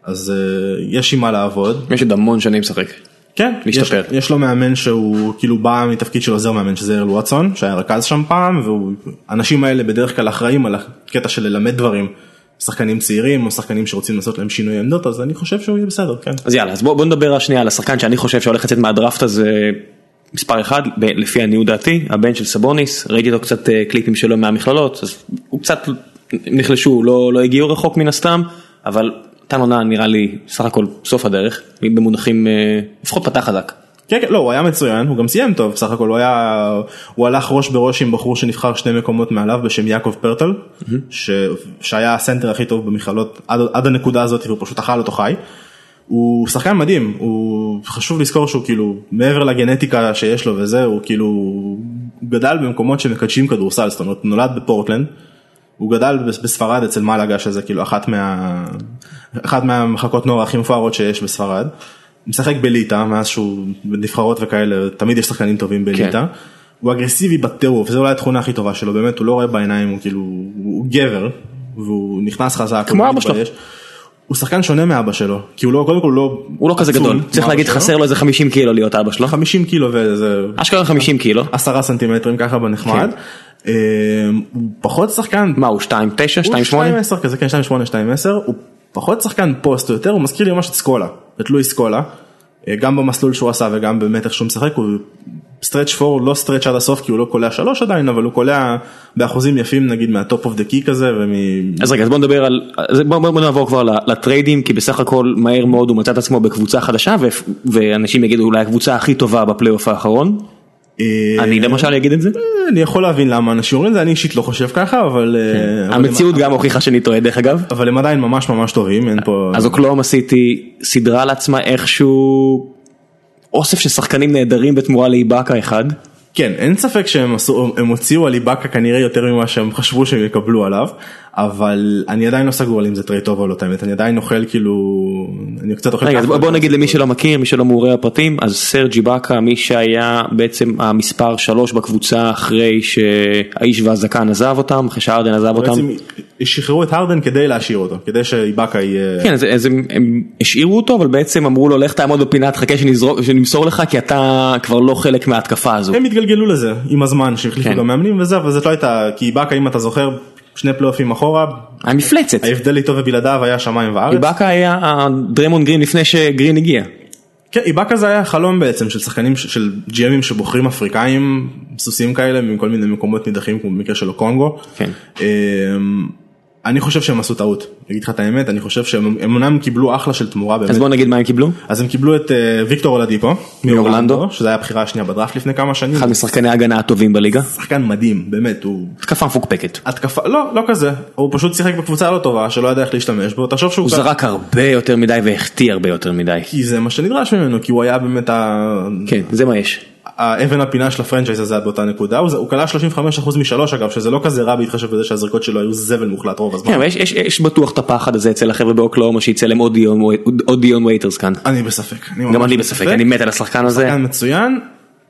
אז אה, יש עם מה לעבוד.
יש עוד המון שנים לשחק.
כן, יש, יש לו מאמן שהוא כאילו בא מתפקיד של עוזר מאמן שזה ארל וואטסון שהיה רכז שם פעם והאנשים האלה בדרך כלל אחראים על הקטע של ללמד דברים. שחקנים צעירים או שחקנים שרוצים לעשות להם שינוי עמדות אז אני חושב שהוא יהיה בסדר כן.
אז יאללה אז בוא, בוא נדבר שנייה על השחקן שאני חושב שהולך לצאת מהדראפט הזה מספר אחד לפי עניות דעתי הבן של סבוניס ראיתי אותו קצת אה, קליפים שלו מהמכללות אז הוא קצת נחלשו לא, לא הגיעו רחוק מן הסתם אבל נתן עונה נראה לי סך הכל סוף הדרך במונחים אה, לפחות פתח חזק.
כן, כן, לא, הוא היה מצוין, הוא גם סיים טוב, סך הכל הוא היה, הוא הלך ראש בראש עם בחור שנבחר שני מקומות מעליו בשם יעקב פרטל, mm-hmm. ש, שהיה הסנטר הכי טוב במכללות עד, עד הנקודה הזאת והוא פשוט אכל אותו חי. הוא שחקן מדהים, הוא חשוב לזכור שהוא כאילו מעבר לגנטיקה שיש לו וזה, הוא כאילו גדל במקומות שמקדשים כדורסל, זאת אומרת נולד בפורטלנד, הוא גדל בספרד אצל מלאגה שזה כאילו אחת מה... אחת מהמחלקות נוער הכי מפוארות שיש בספרד. משחק בליטא מאז שהוא בנבחרות וכאלה תמיד יש שחקנים טובים בליטא. כן. הוא אגרסיבי בטירוף זה אולי התכונה הכי טובה שלו באמת הוא לא רואה בעיניים הוא כאילו הוא גבר והוא נכנס חזק.
כמו אבא שלו.
הוא שחקן שונה מאבא שלו כי הוא לא קודם כל לא
הוא לא כזה גדול. צריך להגיד חסר לו איזה 50 קילו להיות אבא שלו.
50 קילו וזה
אשכרה 50 קילו.
10 סנטימטרים ככה בנחמד. כן. אמ, הוא פחות שחקן
מה הוא 2.9 2.8
2.10 כזה כן 2.8 2.10 הוא פחות שחקן פוסט או יותר הוא מזכיר לי ממש את סקולה את לואי סקולה. אה, גם במסלול שהוא עשה וגם באמת איך שהוא משחק הוא stretch 4 לא stretch עד הסוף כי הוא לא קולע שלוש עדיין אבל הוא קולע באחוזים יפים נגיד מה top of the key כזה. ומ...
אז רגע אז בוא נדבר על אז בוא, בוא נעבור כבר לטריידים כי בסך הכל מהר מאוד הוא מצא את עצמו בקבוצה חדשה ו, ואנשים יגידו אולי הקבוצה הכי טובה בפלייאוף האחרון.
אה,
אני למשל אגיד את זה.
אני יכול להבין למה אנשים אומרים את זה אני אישית לא חושב ככה אבל אה, אבל
המציאות גם הוכיחה שאני טועה דרך אגב.
אבל הם עדיין ממש ממש טובים אין פה
אז אוקלהומה סיטי סידרה לעצמה איכשהו אוסף של שחקנים נהדרים בתמורה לאיבאקה אחד.
כן אין ספק שהם הוציאו על איבאקה כנראה יותר ממה שהם חשבו שהם יקבלו עליו אבל אני עדיין לא סגור על אם זה טרייד טוב או לא את האמת אני עדיין אוכל כאילו אני קצת אוכל
רגע. בוא נגיד למי שלא מכיר מי שלא מעורה בפרטים אז סרג' איבאקה מי שהיה בעצם המספר שלוש בקבוצה אחרי שהאיש והזקן עזב אותם אחרי שהארדן עזב אותם.
בעצם שחררו את הרדן כדי להשאיר אותו כדי שאיבאקה יהיה
כן אז, אז הם, הם השאירו אותו אבל בעצם אמרו לו לך תעמוד בפינה תחכה שנזרוק- שנמסור לך כי אתה כבר לא חלק מההתקפה הזו.
הם התגלגלו לזה עם הזמן שהחליפו
כן.
גם מאמנים וזה אבל זאת לא הייתה כי איבאקה אם אתה זוכר שני פלייאופים אחורה
המפלצת.
ההבדל איתו ובלעדיו היה שמיים וארץ.
איבאקה היה הדרמון גרין לפני שגרין הגיע.
כן, איבאקה זה היה חלום בעצם של שחקנים של GMים שבוחרים אפריקאים סוסים כאלה מכל מיני מקומות נידחים כמו במקרה של קונגו.
כן.
אני חושב שהם עשו טעות, אגיד לך את האמת, אני חושב שהם הם אומנם קיבלו אחלה של תמורה באמת.
אז בוא נגיד מה הם קיבלו.
אז הם קיבלו את אה, ויקטור אולדיפו
מאורלנדו.
שזה היה הבחירה השנייה בדראפט לפני כמה שנים.
אחד משחקני ההגנה הטובים בליגה.
שחקן מדהים, באמת, הוא
התקפה מפוקפקת.
התקפה, לא, לא כזה, הוא פשוט שיחק בקבוצה לא טובה שלא ידע איך להשתמש בו, תחשוב שהוא
הוא זרק הרבה יותר מדי והחטיא הרבה יותר מדי.
כי זה מה שנדרש ממנו, כי הוא היה באמת ה...
כן זה מה יש.
האבן הפינה של הפרנצ'ייז הזה באותה נקודה, הוא, הוא קלע 35% משלוש אגב, שזה לא כזה רע בהתחשב בזה שהזריקות שלו היו זבל מוחלט רוב הזמן.
כן, יש, יש, יש בטוח את הפחד הזה אצל החבר'ה באוקלהומה שיצא להם עוד דיון, עוד דיון ווייטרס כאן.
אני בספק. אני
גם אני בספק, אני מת על השחקן הזה.
שחקן מצוין,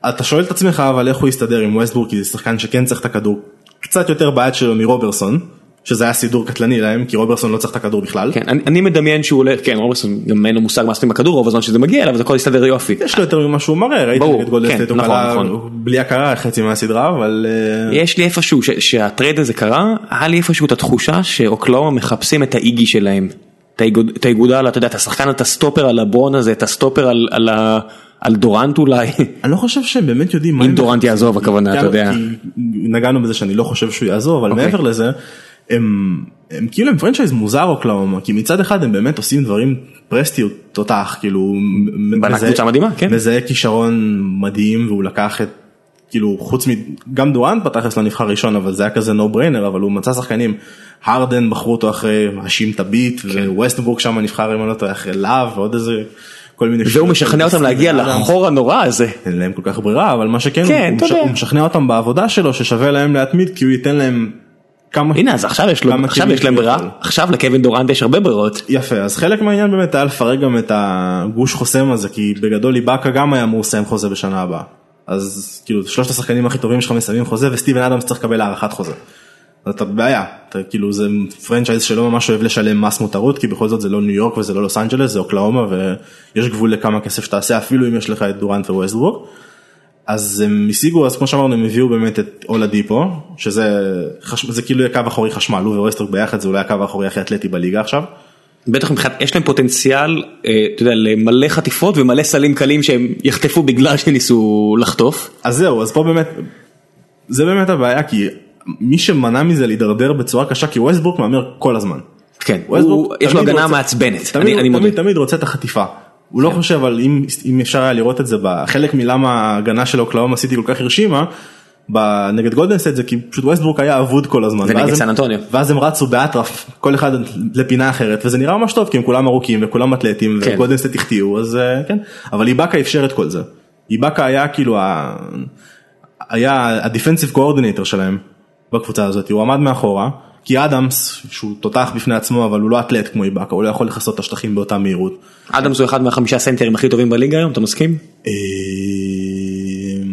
אתה שואל את עצמך אבל איך הוא יסתדר עם ווסטברוק, כי זה שחקן שכן צריך את הכדור קצת יותר ביד שלו מרוברסון, שזה היה סידור קטלני להם, כי רוברסון לא צריך את הכדור בכלל.
כן, אני, אני מדמיין שהוא הולך, כן, רוברסון גם אין לו מושג מה לעשות עם הכדור רוב הזמן שזה מגיע אליו, אז הכל יסתדר יופי.
יש לו יותר ממה שהוא מראה, ראיתי
ברור,
נגד גולדן
כן,
הוא
נכון, נכון.
בלי הכרה חצי מהסדרה, אבל אה,
יש לי איפשהו, ש- שהטרייד הזה קרה, היה לי איפשהו את התחושה שאוקלהומה מחפשים את האיגי שלהם. את האיגוד- את האיגודלה, אתה יודע, את השחקן, את הסטופר על לברון הזה, את הסטופר על, על, ה- על דורנט אולי.
אני לא חושב שהם באמת יודעים מה
אם דורנט יעזוב הכוונה, אתה יודע.
נגענו בזה שאני לא חושב שהוא יעזוב, אבל
אוקיי.
מעבר לזה, הם, הם כאילו הם פרנצ'ייז מוזר אוקלהומה, כי מצד אחד הם באמת עושים דברים פרסטי הוא תותח, כאילו, מזהה-
מדהימה, כן.
מזהה כישרון מדהים והוא לקח את, כאילו חוץ מגם דורנט בתכלס לא נבחר ראשון אבל זה היה כזה נו בריינר אבל הוא מצא שחקנים, הרדן בחרו אותו אחרי האשים טביט
כן.
וווסטבורג שם נבחר אם אני לא טועה אחרי להב ועוד איזה כל מיני.
והוא משכנע אותם להגיע. לחור הנורא הזה.
אין להם כל כך ברירה אבל מה שכן
כן,
הוא. הוא משכנע אותם בעבודה שלו ששווה להם להתמיד כי הוא ייתן להם כמה
הנה אז עכשיו יש לו, עכשיו יש להם ברירה. עכשיו לקווין דורנט יש הרבה ברירות.
יפה אז חלק מהעניין באמת היה לפרק גם את הגוש חוסם הזה כי בגדול איבאקה גם היה אמור לסיים חוזה בשנה הבאה אז כאילו שלושת השחקנים הכי טובים שלך מסיימים חוזה וסטיבן אדמס צריך לקבל הארכת חוזה. אז אתה בבעיה אתה כאילו זה פרנצ'ייז שלא ממש אוהב לשלם מס מותרות כי בכל זאת זה לא ניו יורק וזה לא לוס אנג'לס זה אוקלהומה ויש גבול לכמה כסף שתעשה אפילו אם יש לך את דורנט וווסטברוק. אז הם השיגו אז כמו שאמרנו הם הביאו באמת את אולאדיפו שזה חש... זה כאילו קו אחורי חשמל הוא וווסטברוק ביחד זה אולי הקו האחורי הכי אתלטי בליגה עכשיו.
בטח מבחינת, יש להם פוטנציאל, אה, אתה יודע, למלא חטיפות ומלא סלים קלים שהם יחטפו בגלל שניסו לחטוף.
אז זהו אז פה באמת זה באמת הבעיה כי מי שמנע מזה להידרדר בצורה קשה כי ווסטברוק מהמר כל הזמן.
כן, הוא, יש לו
תמיד
הגנה
רוצה-
מעצבנת,
תמיד,
אני, אני מודה.
תמיד, תמיד רוצה את החטיפה. הוא לא חושב על אם, אם אפשר היה לראות את זה בחלק מלמה ההגנה של אוקלהומה סיטי כל כך הרשימה. נגד גולדן סטייט זה כי פשוט ווסטברוק היה אבוד כל הזמן.
זה נגד סן אנטוניו.
ואז הם רצו באטרף כל אחד לפינה אחרת וזה נראה ממש טוב כי הם כולם ארוכים וכולם אתלטים
כן.
וגולדן סטייט החטיאו אז אה, כן אבל איבאקה איפשר את כל זה. איבאקה היה כאילו ה... היה ה defensive coordinator שלהם בקבוצה הזאת הוא עמד מאחורה כי אדמס שהוא תותח בפני עצמו אבל הוא לא אתלט כמו איבאקה הוא לא יכול לכסות את השטחים באותה מהירות.
אדמס הוא אחד מהחמישה סנטרים הכי טובים בליגה היום, אתה מסכים?
אה,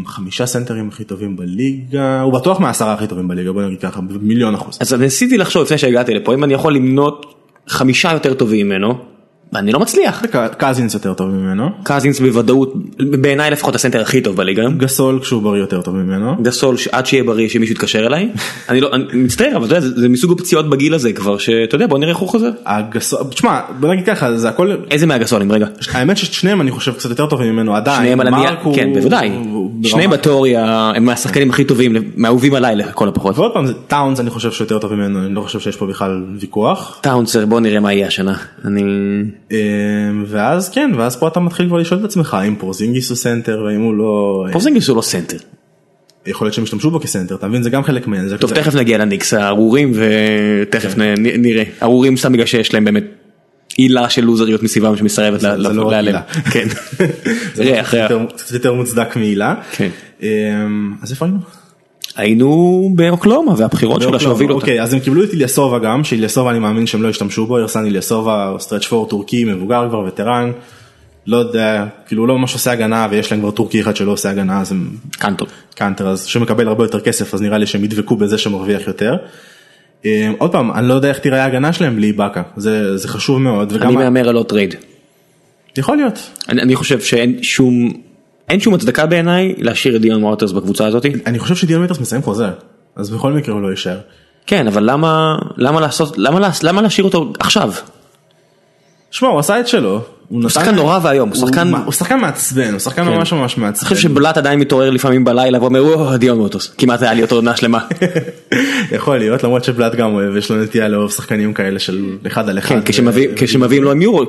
חמישה סנטרים הכי טובים בליגה הוא בטוח מהעשרה הכי טובים בליגה בוא נגיד ככה במיליון אחוז.
אז ניסיתי לחשוב לפני שהגעתי לפה, אם אני יכול למנות חמישה יותר טובים ממנו, ואני לא מצליח.
קזינס יותר טוב ממנו.
קזינס בוודאות, בעיניי לפחות הסנטר הכי טוב בליגה.
גסול כשהוא בריא יותר טוב ממנו.
גסול עד שיהיה בריא שמישהו יתקשר אליי אני לא אני מצטער אבל אתה יודע, זה, מסוג הפציעות בגיל הזה כבר שאתה יודע בוא נראה איך הוא חוזר
הגסול, תשמע בוא נגיד ככה זה הכל
איזה מהגסולים רגע
האמת ששניהם אני חושב קצת יותר טובים ממנו עדיין.
שניהם על הנייר, כן, בוודאי. שניהם בתיאוריה הם מהשחקנים הכי טובים, מהאהובים עליי לכל הפחות.
ועוד פעם, טאונס אני חושב שיותר טוב ממנו, אני לא חושב שיש פה בכלל ויכוח.
טאונס, בוא נראה מה יהיה השנה. אני...
אה, ואז כן, ואז פה אתה מתחיל כבר לשאול את עצמך אם פורזינגיס הוא סנטר והאם הוא לא...
פורזינגיס הוא לא סנטר.
יכול להיות שהם ישתמשו בו כסנטר, אתה מבין? זה גם חלק מהעניין.
טוב תכף נגיע לניקס הארורים ותכף נראה. ארורים סתם בגלל שיש להם באמת הילה של לוזריות מסביבם שמסרבת להיעלם. כן.
זה קצת יותר מוצדק מעילה.
כן.
אז איפה היינו?
היינו באוקלהומה והבחירות שלה שהובילו אותה.
אוקיי אז הם קיבלו את איליאסובה גם שאיליאסובה אני מאמין שהם לא השתמשו בו ארסן איליאסובה stretch four טורקי מבוגר כבר וטרן. לא יודע כאילו לא ממש עושה הגנה ויש להם כבר טורקי אחד שלא עושה הגנה אז הם
קאנטר
קאנטר אז שמקבל הרבה יותר כסף אז נראה לי שהם ידבקו בזה שמרוויח יותר. עוד פעם אני לא יודע איך תראה ההגנה שלהם בלי איבאקה זה זה חשוב מאוד.
אני מהמר על עוד trade.
יכול להיות.
אני חושב שאין שום אין שום הצדקה בעיניי להשאיר את דיון ווטרס בקבוצה הזאת.
אני חושב שדיון ווטרס מסיים חוזה אז בכל מקרה הוא לא יישאר.
כן אבל למה למה לעשות למה למה להשאיר אותו עכשיו.
שמע הוא עשה את שלו.
הוא שחקן נורא ואיום, הוא שחקן
מעצבן, הוא שחקן ממש ממש מעצבן.
אני חושב שבלאט עדיין מתעורר לפעמים בלילה ואומר וואו דיון ווטרס, כמעט היה לי אותו עונה שלמה.
יכול להיות למרות שבלאט גם אוהב, יש לו נטייה לאהוב שחקנים כאלה של אחד על אחד.
כן, כשמביאים לו יורו,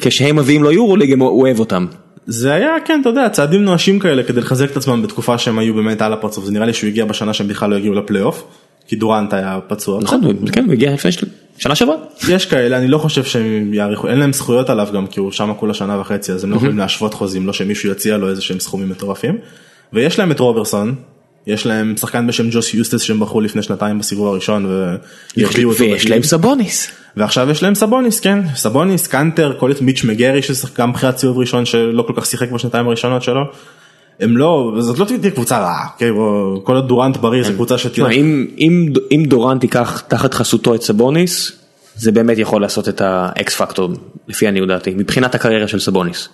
כשהם מביאים לו יורו ליג הוא אוהב אותם.
זה היה כן אתה יודע צעדים נואשים כאלה כדי לחזק את עצמם בתקופה שהם היו באמת על הפרצוף זה נראה לי שהוא הגיע בשנה שהם בכלל לא הגיעו לפלייאוף. כי דורנט היה פצוע.
נכון, כן, הוא הגיע לפני שנה שעברה.
יש כאלה, אני לא חושב שהם יעריכו, אין להם זכויות עליו גם כי הוא שם כולה שנה וחצי אז הם לא יכולים להשוות חוזים, לא שמישהו יציע לו איזה שהם סכומים מטורפים. ויש להם את רוברסון, יש להם שחקן בשם ג'וס יוסטס שהם בחרו לפני שנתיים בסיבוב הראשון
וישביחו אותו. ויש להם סבוניס.
ועכשיו יש להם סבוניס, כן, סבוניס, קאנטר, כל את מיץ' מקגרי שחקן בחירת סיבוב ראשון שלא כל כך שיחק בשנתיים הראשונות שלו. הם לא, זאת לא תהיה קבוצה רעה, אוקיי, כל עוד דורנט בריא זה קבוצה שתהיה.
אם דורנט ייקח תחת חסותו את סבוניס, זה באמת יכול לעשות את ה X factor, לפי עניות דעתי, מבחינת הקריירה של סבוניס.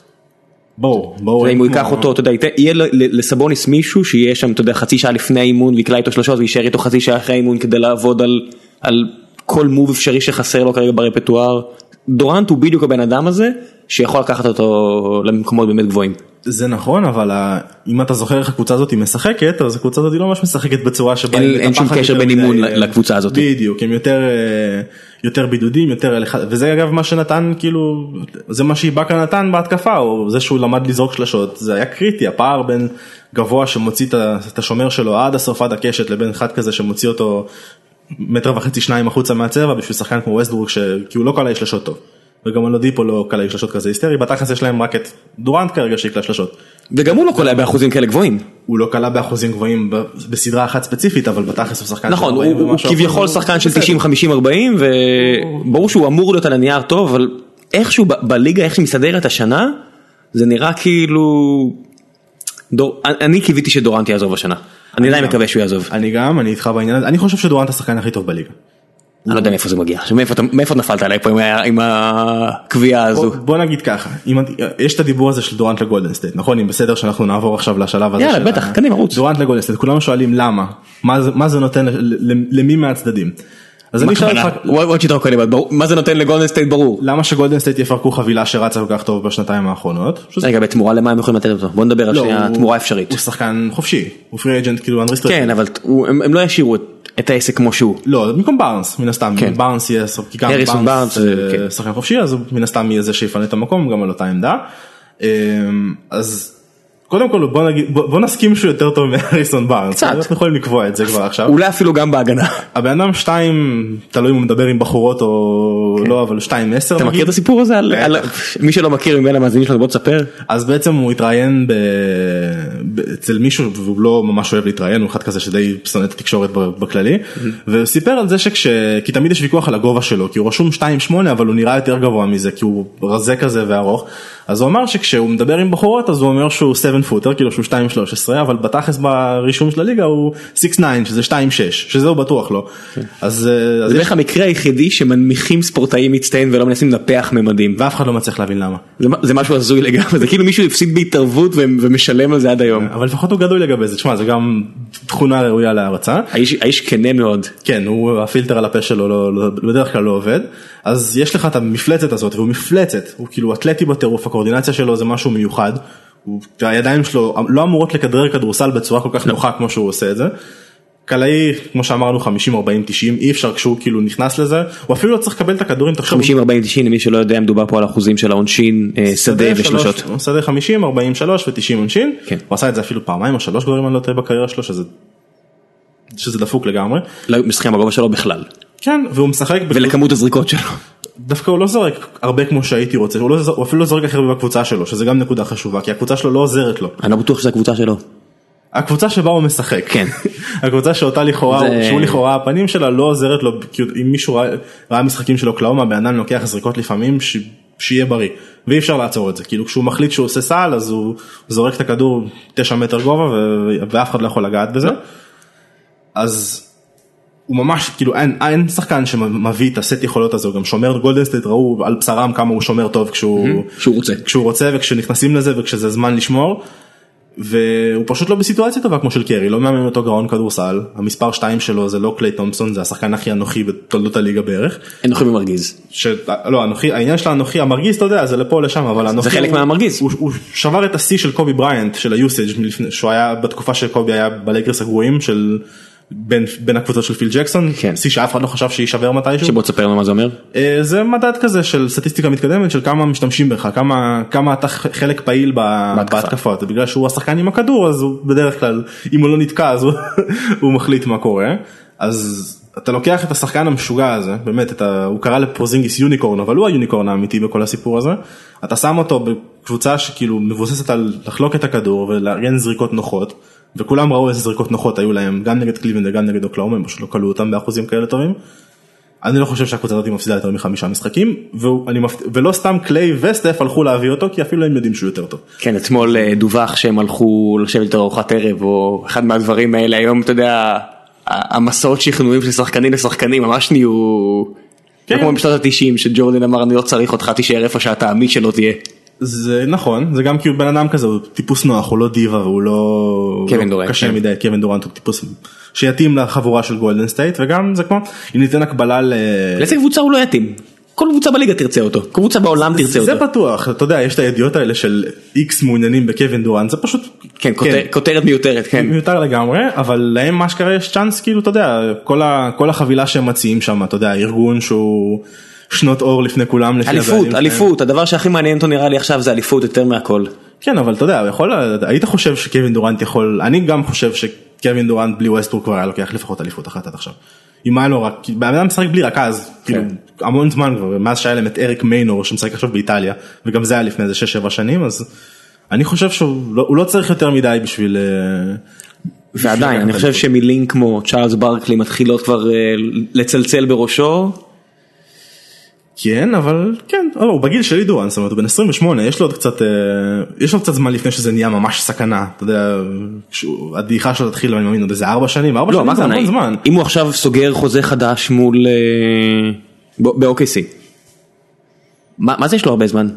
ברור, ברור.
אם הוא ייקח אותו, אתה יודע, יהיה לסבוניס מישהו שיהיה שם, אתה יודע, חצי שעה לפני האימון ויקלע איתו שלושות ויישאר איתו חצי שעה אחרי האימון כדי לעבוד על כל מוב אפשרי שחסר לו כרגע ברפטואר. דורנט הוא בדיוק הבן אדם הזה שיכול לקחת אותו למקומות באמת גבוהים.
זה נכון אבל אם אתה זוכר איך הקבוצה הזאת משחקת אז הקבוצה הזאת לא ממש משחקת בצורה שבה
אין שום קשר בין אימון לקבוצה הזאת.
בדיוק הם יותר יותר בידודים יותר וזה אגב מה שנתן כאילו זה מה שאיבאקה נתן בהתקפה או זה שהוא למד לזרוק שלשות זה היה קריטי הפער בין גבוה שמוציא את השומר שלו עד הסוף עד הקשת לבין אחד כזה שמוציא אותו מטר וחצי שניים החוצה מהצבע בשביל שחקן כמו ווסטבורג כי הוא לא קלע שלשות טוב. וגם הלודיפו לא קלע שלשות כזה היסטרי, בתכלס יש להם רק את דורנט כרגע שיקלע שלשות.
וגם הוא לא קולע באחוזים כאלה גבוהים.
הוא לא קלע באחוזים גבוהים בסדרה אחת ספציפית אבל בתכלס הוא שחקן
נכון הוא כביכול שחקן של 90 50 40 וברור שהוא אמור להיות על הנייר טוב אבל איכשהו בליגה איך שמסתדרת השנה זה נראה כאילו אני קיוויתי שדורנט יעזוב השנה. אני עדיין מקווה שהוא יעזוב.
אני גם, אני איתך בעניין הזה, אני חושב שדורנט השחקן הכי טוב בליגה.
אני לא יודע מאיפה זה מגיע, מאיפה נפלת עליי פה עם הקביעה הזו.
בוא נגיד ככה, יש את הדיבור הזה של דורנט לגולדן סטייט, נכון? אם בסדר שאנחנו נעבור עכשיו לשלב הזה.
יאללה בטח, קדימה רוץ.
דורנט לגולדן סטייט, כולנו שואלים למה, מה זה נותן למי מהצדדים.
אז אני אשאל אותך, מה זה נותן לגולדן סטייט ברור?
למה שגולדן סטייט יפרקו חבילה שרצה כל כך טוב בשנתיים האחרונות?
רגע בתמורה למה הם יכולים לתת אותו? בוא נדבר על
לא,
שנייה תמורה אפשרית.
הוא שחקן חופשי, הוא free agent כאילו unrestricted.
כן אבל הם לא ישאירו את העסק כמו שהוא.
לא, במקום בארנס מן הסתם, בארנס יהיה, כי גם בארנס
כן.
שחקן חופשי אז מן הסתם יהיה זה שיפנה את המקום גם על אותה עמדה. אמ, אז קודם כל בוא נגיד בוא נסכים שהוא יותר טוב מהריסון בארנס,
קצת,
אנחנו יכולים לקבוע את זה כבר עכשיו,
אולי אפילו גם בהגנה,
הבן אדם 2 תלוי אם הוא מדבר עם בחורות או לא אבל 2 10
אתה מכיר את הסיפור הזה על מי שלא מכיר מבין המאזינים שלנו בוא תספר,
אז בעצם הוא התראיין אצל מישהו והוא לא ממש אוהב להתראיין הוא אחד כזה שדי שונא את התקשורת בכללי. וסיפר על זה שכש... כי תמיד יש ויכוח על הגובה שלו כי הוא רשום 2.8 אבל הוא נראה יותר גבוה מזה כי הוא רזה כזה וארוך אז הוא אמר שכשהוא מדבר עם בחורות אז הוא אומר שהוא 7 פוטר כאילו שהוא 2.13 אבל בתכלס ברישום של הליגה הוא 6.9 שזה 2.6 שזה הוא בטוח לא. אז
זה בערך המקרה היחידי שמנמיכים ספורטאים מצטיין ולא מנסים לנפח ממדים.
ואף אחד לא מצליח להבין למה.
זה משהו הזוי לגמרי זה כאילו מישהו הפסיד בהתערבות ומשלם על זה עד היום.
אבל לפחות הוא גדול לגבי זה. תשמע זה גם תכונה ראויה להערצה.
האיש כנה מאוד.
כן הוא הפילטר על הפה שלו לא, לא, בדרך כלל לא עובד. אז יש לך את המפלצת הזאת והוא מפלצת. הוא כאילו אתלטי בטירוף הקואורדינציה שלו זה משהו מיוחד. הוא, הידיים שלו לא אמורות לכדרר כדורסל בצורה כל כך נוחה כמו שהוא עושה את זה. קלעי כמו שאמרנו 50 40 90 אי אפשר כשהוא כאילו נכנס לזה הוא אפילו לא צריך לקבל את הכדורים תחשוב
50 40 90 למי שלא יודע מדובר פה על אחוזים של העונשין אה, שדה ושלושות.
שלוש- שדה 50 43 ו90 עונשין
כן.
הוא עשה את זה אפילו פעמיים או שלוש גברים אני לא טועה בקריירה שלו שזה. שזה דפוק לגמרי
לא משחקים בגובה שלו בכלל
כן והוא משחק
ולכמות הזריקות שלו.
דווקא הוא לא זורק הרבה כמו שהייתי רוצה הוא, לא, זור- הוא אפילו לא זורק הכי הרבה בקבוצה שלו שזה גם נקודה חשובה כי הקבוצה שלו לא עוזרת לו
אני לא בטוח שזו הקבוצה שלו.
הקבוצה שבה הוא משחק
כן.
הקבוצה שאותה לכאורה
זה-
שהוא לכאורה הפנים שלה לא עוזרת לו כי אם מישהו ראה, ראה משחקים של אוקלהומה בן אדם לוקח זריקות לפעמים ש... שיהיה בריא ואי אפשר לעצור את זה כאילו כשהוא מחליט שהוא עושה סל אז הוא זורק את הכדור 9 מטר גובה ו... ואף אחד לא יכול לגעת בזה. אז הוא ממש כאילו אין, אין שחקן שמביא את הסט יכולות הזה הוא גם שומר גולדנסטייט ראו על בשרם כמה הוא שומר טוב כשהוא
שהוא רוצה.
כשהוא רוצה וכשנכנסים לזה וכשזה זמן לשמור. והוא פשוט לא בסיטואציה טובה כמו של קרי לא מאמן אותו גאון כדורסל המספר 2 שלו זה לא קליי תומפסון זה השחקן הכי אנוכי בתולדות הליגה בערך.
אנוכי ומרגיז.
ש... לא אנוכי העניין של האנוכי המרגיז אתה יודע זה לפה לשם אבל אנוכי
חלק
הוא-
מהמרגיז.
הוא, הוא שבר את השיא של קובי בריינט של ה usage מלפני- שהוא היה בתקופה שקובי היה בלייקרס הגרועים של בין, בין הקבוצות של פיל ג'קסון
כן.
שיא שאף אחד לא חשב שיישבר מתישהו.
שבוא תספר לנו מה זה אומר.
אה, זה מדד כזה של סטטיסטיקה מתקדמת של כמה משתמשים בך כמה כמה אתה חלק פעיל
בהתקפה.
בהתקפות בגלל שהוא השחקן עם הכדור אז הוא בדרך כלל אם הוא לא נתקע אז הוא, הוא מחליט מה קורה אז אתה לוקח את השחקן המשוגע הזה באמת ה... הוא קרא לפורזינגיס unicorn אבל הוא ה unicorn האמיתי בכל הסיפור הזה אתה שם אותו בקבוצה שכאילו מבוססת על לחלוק את הכדור ולארגן זריקות נוחות וכולם ראו איזה זריקות נוחות היו להם גם נגד קליבנד וגם נגד אוקלהומה הם פשוט לא קלעו אותם באחוזים כאלה טובים. אני לא חושב שהקבוצה הזאת מפסידה יותר מחמישה משחקים ואני מפ... ולא סתם קליי וסטף הלכו להביא אותו כי אפילו הם יודעים שהוא יותר טוב.
כן אתמול אה, דווח שהם הלכו לשבת ארוחת ערב או אחד מהדברים האלה היום אתה יודע המסעות שכנועים של שחקנים לשחקנים ממש נהיו.
כן.
כמו בשנות התשעים שג'ורדן אמר אני לא צריך אותך תישאר איפה שאתה עמית שלא תהיה.
זה נכון זה גם כי הוא בן אדם כזה הוא טיפוס נוח הוא לא דיווה והוא לא לא
דורנט,
קשה
כן.
מדי קווין דורנט הוא טיפוס שיתאים לחבורה של גולדן סטייט וגם זה כמו אם ניתן הקבלה ל...
לאיזה קבוצה הוא לא יתאים. כל קבוצה בליגה תרצה אותו קבוצה בעולם תרצה
זה
אותו.
בטוח אתה יודע יש את הידיעות האלה של איקס מעוניינים בקווין דורנט זה פשוט
כן כותר- כותרת מיותרת כן.
מיותר לגמרי אבל להם מה שקרה יש צ'אנס כאילו אתה יודע כל, ה, כל החבילה שהם מציעים שם אתה יודע ארגון שהוא שנות אור לפני כולם
אליפות. אליפות הדבר שהכי מעניין אותו נראה לי עכשיו זה אליפות יותר מהכל.
כן אבל אתה יודע יכול היית חושב שקווין דורנט יכול אני גם חושב שקווין דורנט בלי ווסטברוק כבר היה לוקח לפחות אליפות אחת עד עכשיו. אם היה לו רק בן אדם משחק בלי רכז כאילו המון זמן כבר מאז שהיה להם את אריק מיינור שמשחק עכשיו באיטליה וגם זה היה לפני איזה 6-7 שנים אז אני חושב שהוא לא, לא צריך יותר מדי בשביל. אה,
ועדיין אני חושב שמילים כמו צ'ארלס ברקלי מתחילות כבר אה, לצלצל בראשו.
כן אבל כן אבל הוא בגיל שלי דורן זאת אומרת הוא בן 28 יש לו עוד קצת אה, יש לו קצת זמן לפני שזה נהיה ממש סכנה אתה יודע הדעיכה שלו תתחיל אני מאמין עוד איזה 4 שנים 4
לא,
שנים זה? המון זמן.
אם הוא עכשיו סוגר חוזה חדש מול אה, ב-OKC. מה מה זה יש לו הרבה זמן?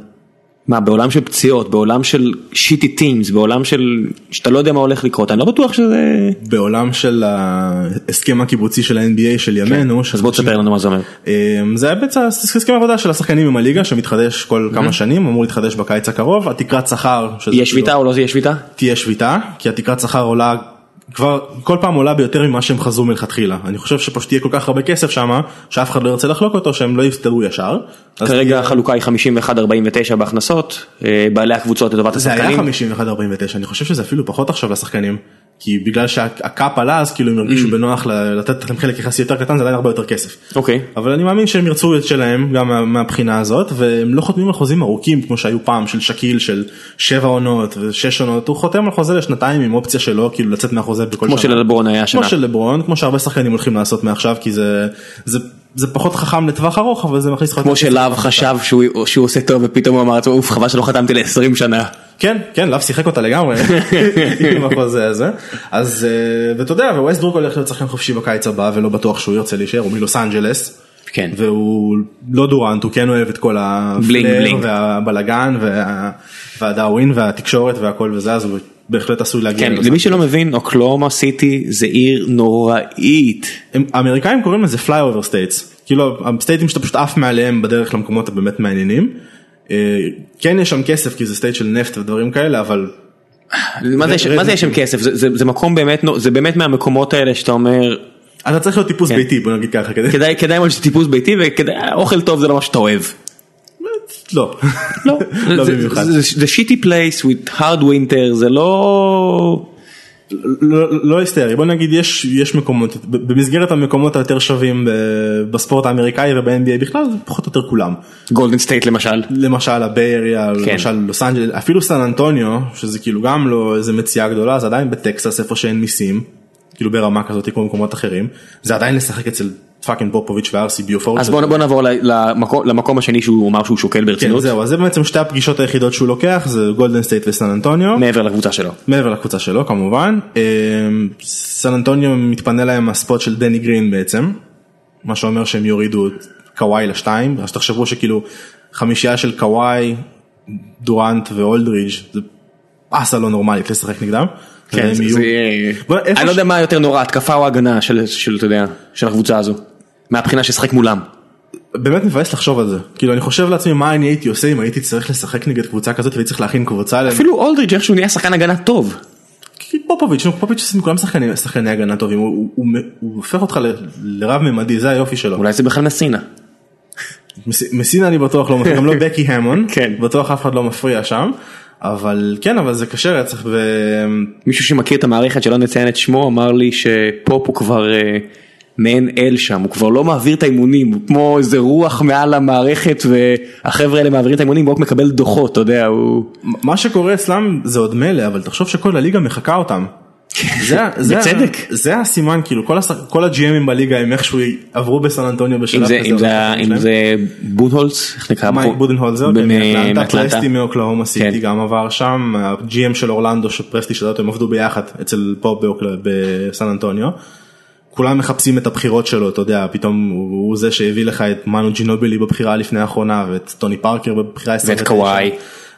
מה בעולם של פציעות בעולם של שיטי טימס בעולם של שאתה לא יודע מה הולך לקרות אני לא בטוח שזה
בעולם של ההסכם הקיבוצי של ה-NBA של ימינו.
אז בוא תספר לנו מה זה אומר.
אה, זה היה בעצם הסכם עבודה של השחקנים עם הליגה שמתחדש כל כמה שנים אמור להתחדש בקיץ הקרוב התקרת שכר.
יהיה
כאילו-
שביתה או לא תהיה שביתה?
תהיה שביתה כי התקרת שכר עולה כבר כל פעם עולה ביותר ממה שהם חזו מלכתחילה אני חושב שפשוט יהיה כל כך הרבה כסף שם שאף אחד לא ירצה לחלוק אותו שהם לא יסתדרו ישר.
כרגע החלוקה היא 51-49 בהכנסות אה, בעלי הקבוצות לטובת
זה היה
השחקנים.
51-49 אני חושב שזה אפילו פחות עכשיו לשחקנים כי בגלל שהקאפ עלה אז כאילו הם הרגישו
Mm.
בנוח לתת להם חלק יחסי יותר קטן זה עדיין הרבה יותר כסף.
אוקיי.
אבל אני מאמין שהם ירצו את שלהם גם מה- מהבחינה הזאת והם לא חותמים על חוזים ארוכים כמו שהיו פעם של שקיל של שבע עונות ושש עונות הוא חותם על חוזה לשנתיים עם אופציה שלו כאילו לצאת מהחוזה בכל
כמו
שנה.
שלברון היה השנה.
כמו של לברון כמו שהרבה שחקנים הולכים לעשות מעכשיו כי זה זה זה פחות חכם לטווח ארוך אבל זה מכניס לך
כמו שלאב
לטווח
חשב שהוא שהוא עושה טוב ופתאום הוא אמר לעצמו אוף חבל שלא חתמתי ל-20 שנה.
כן כן לאב שיחק אותה לגמרי עם החוזה הזה אז אה, ואתה יודע וווסטברוק הולך להיות שחקן חופשי בקיץ הבא ולא בטוח שהוא ירצה להישאר הוא מלוס אנג'לס.
כן.
והוא לא דורנט הוא כן אוהב את כל ה
flair.
והבלגן וה- והדאווין והתקשורת והכל וזה אז הוא בהחלט עשוי להגיע.
כן, למי שלא מבין, אוקלהומה סיטי זה עיר נוראית.
הם, האמריקאים קוראים לזה fly over states כאילו הסטייטים שאתה פשוט עף מעליהם בדרך למקומות הבאמת מעניינים. אה, כן יש שם כסף כי זה state של נפט ודברים כאלה אבל
מה זה מה זה יש שם כסף? זה- זה זה מקום באמת, זה באמת מהמקומות האלה שאתה אומר,
אתה צריך להיות טיפוס
כן.
ביתי בוא נגיד ככה כדי
כדאי כדאי מאוד שזה טיפוס ביתי ואוכל טוב זה לא מה שאתה אוהב.
לא
לא,
לא במיוחד.
זה- shitty place with hard winter זה לא...
לא לא היסטרי בוא נגיד יש יש מקומות במסגרת המקומות היותר שווים בספורט האמריקאי וב-NBA בכלל זה פחות או יותר כולם
גולדן סטייט למשל.
למשל ה Bay Area
כן.
למשל לוס אנג'לס אפילו סן אנטוניו שזה כאילו גם לא איזה מציאה גדולה זה עדיין בטקסס איפה שאין מיסים כאילו ברמה כזאת כמו במקומות אחרים זה עדיין לשחק אצל fucking פופוביץ' ואר סי ביופורד.
אז בוא נעבור למקום- למקום השני שהוא אמר שהוא שוקל
כן,
ברצינות
זהו אז זה בעצם שתי הפגישות היחידות שהוא לוקח זה גולדן סטייט וסן אנטוניו.
מעבר לקבוצה שלו.
מעבר לקבוצה שלו כמובן. אה, סן אנטוניו מתפנה להם ה spot של דני גרין בעצם. מה שאומר שהם יורידו את קוואי לשתיים. אז תחשבו שכאילו חמישייה של קוואי, דורנט ואולדרידג' זה באסה לא נורמלית לשחק נגדם.
כן, זה- זה
בוא,
אני לא
ש-
יודע מה יותר נורא התקפה או הגנה של של אתה יודע של הקבוצה הזו. מהבחינה ששחק מולם.
באמת מבאס לחשוב על זה. כאילו אני חושב לעצמי מה אני הייתי עושה אם הייתי צריך לשחק נגד קבוצה כזאת והייתי צריך להכין קבוצה. להם.
אפילו אולדריץ' איכשהו נהיה שחקן הגנה טוב.
פופוביץ', נו, פופוביץ' כולם שחקני, שחקני הגנה טובים, הוא, הוא, הוא, הוא הופך אותך ל- לרב ממדי, זה היופי שלו.
אולי זה בכלל מסינה.
מס- מסינה אני בטוח לא מפריע, גם לא בקי המון,
כן.
בטוח אף אחד לא מפריע שם, אבל כן, אבל זה קשה רצח, ו...
מישהו שמכיר את המערכת שלא נציין את שמו אמר לי שפופ הוא כבר אה, מעין אל שם הוא כבר לא מעביר את האימונים הוא כמו איזה רוח מעל המערכת והחבר'ה האלה מעבירים את האימונים והוא רק מקבל דוחות אתה יודע הוא
מה שקורה אצלם זה עוד מילא, אבל תחשוב שכל הליגה מחקה אותם. זה, ה- זה, ה-
בצדק.
זה הסימן כאילו כל, השח... כל הג'י.אמים בליגה הם איכשהו עברו בסן אנטוניו בשלב
זה
כזה
אם זה אם. זה בונהולץ איך נקרא
מייק? בודנהולזר, כן, מאטלנטה, מאוקלהומה סיטי
כן.
גם עבר שם, הג'י.אם של אורלנדו שפרסטי שדות הם עבדו ביחד אצל באוקלה- בסן אנטוניו. כולם מחפשים את הבחירות שלו, אתה יודע, פתאום הוא, הוא זה שהביא לך את מנו ג'ינובילי בבחירה לפני האחרונה ואת טוני פארקר בבחירה 29.
קוואי.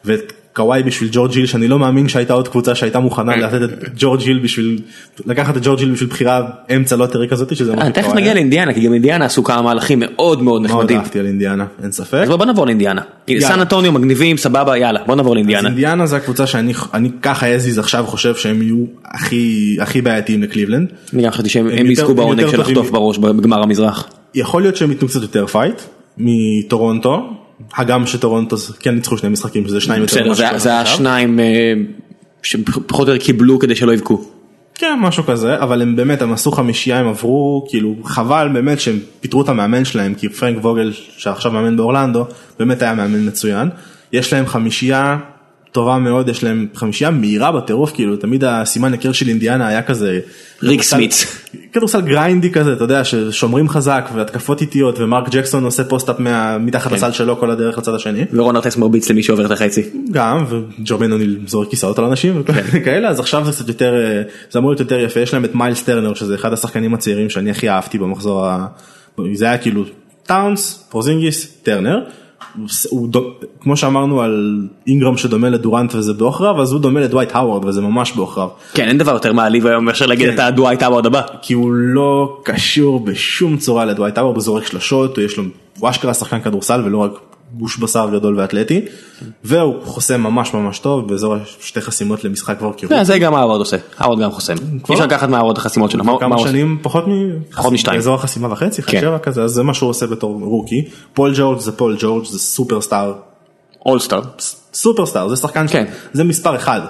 ואת קוואי בשביל ג'ורג' היל שאני לא מאמין שהייתה עוד קבוצה שהייתה מוכנה לתת את ג'ורג' היל בשביל לקחת את ג'ורג' היל בשביל בחירה אמצע לוטרי כזאת שזה מה
תכף נגיע. לאינדיאנה כי גם אינדיאנה עשו כמה מהלכים מאוד מאוד
מאוד
נחמדים.
אהבתי על אינדיאנה אין ספק.
אז בוא נעבור לאינדיאנה. סן אנטוניו מגניבים סבבה יאללה בוא נעבור
אז
לאינדיאנה.
אינדיאנה זה הקבוצה שאני אני ככה הזה עכשיו חושב שהם יהיו הכי הכי בעייתיים לקליבלנד.
אני גם חשבתי שהם יזכו בעונג של לחטוף בראש בגמר המזרח.
יכול להיות שהם ייתנו קצת יותר פייט מטורונטו. הגם שטורונטו כן ניצחו שני משחקים שזה שניים יותר ממה
זה-
שקורה
זה. השניים אה, שפחות או יותר קיבלו כדי שלא יבכו.
כן משהו כזה אבל הם באמת הם עשו חמישייה הם עברו כאילו חבל באמת שהם פיטרו את המאמן שלהם כי פרנק ווגל שעכשיו מאמן באורלנדו באמת היה מאמן מצוין. יש להם חמישייה טובה מאוד יש להם חמישייה מהירה בטירוף כאילו תמיד הסימן היכר של אינדיאנה היה כזה.
ריק סמיץ.
כדורסל grindy כזה אתה יודע ששומרים חזק והתקפות איטיות ומרק ג'קסון עושה post-up מתחת
כן.
לסל שלו כל הדרך לצד השני.
ורון ארטס מרביץ למי שעובר את החצי.
גם וג'רמיין אוניל זורק כיסאות על אנשים וכאלה אז עכשיו זה קצת יותר אה, זה אמור להיות יותר יפה יש להם את מיילס טרנר שזה אחד השחקנים הצעירים שאני הכי אהבתי במחזור ה... זה היה כאילו טאונס פורזינגיס טרנר. הוא דו- כמו שאמרנו על אינגרם שדומה לדורנט וזה בעוכריו אז הוא דומה לדווייט האוורד וזה ממש בעוכריו
כן אין דבר יותר מעליב היום מאשר להגיד
כן.
את הדווייט האוורד הבא.
כי הוא לא קשור בשום צורה לדווייט האוורד הוא זורק שלשות יש לו הוא אשכרה שחקן כדורסל ולא רק גוש בשר גדול ואתלטי והוא חוסם ממש ממש טוב באזור שתי חסימות למשחק כבר.
כן, זה גם האוורד עושה. האוורד גם חוסם. אי אפשר לקחת מהאוורד את החסימות שלו. מה- מה
כמה? שנים פחות מ...
פחות משתיים.
באזור החסימה וחצי,
כן.
משהו כזה, אז זה מה שהוא עושה בתור rookie. פול ג'ורג' זה פול ג'ורג' זה superstar,
all-star.
superstar זה שחקן,
כן.
זה מספר אחד.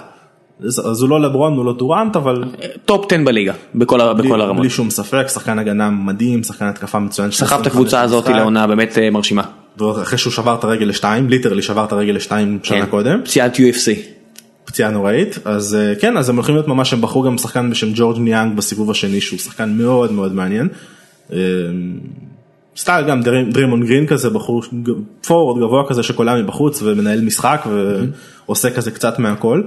אז הוא לא לברון הוא לא דורנט אבל
top 10 בליגה. בכל
בלי-
בכל הרמות.
בלי שום ספק שחקן הגנה מדהים שחקן התקפה מצוין.
סחב את הקבוצה הזאת לעונה באמת אה, מרשימה.
אחרי שהוא שבר את הרגל לשתיים literally שבר את הרגל לשתיים שנה
כן.
קודם
פציעת UFC.
פציעה נוראית אז אה, כן אז הם הולכים להיות ממש הם בחרו גם שחקן בשם ג'ורג' ניאנג בסיבוב השני שהוא שחקן מאוד מאוד מעניין. אה, סטייל גם דרי- דריימונד גרין כזה בחור forward גבוה כזה שקולע מבחוץ ומנהל משחק ועושה כזה קצת מהכל.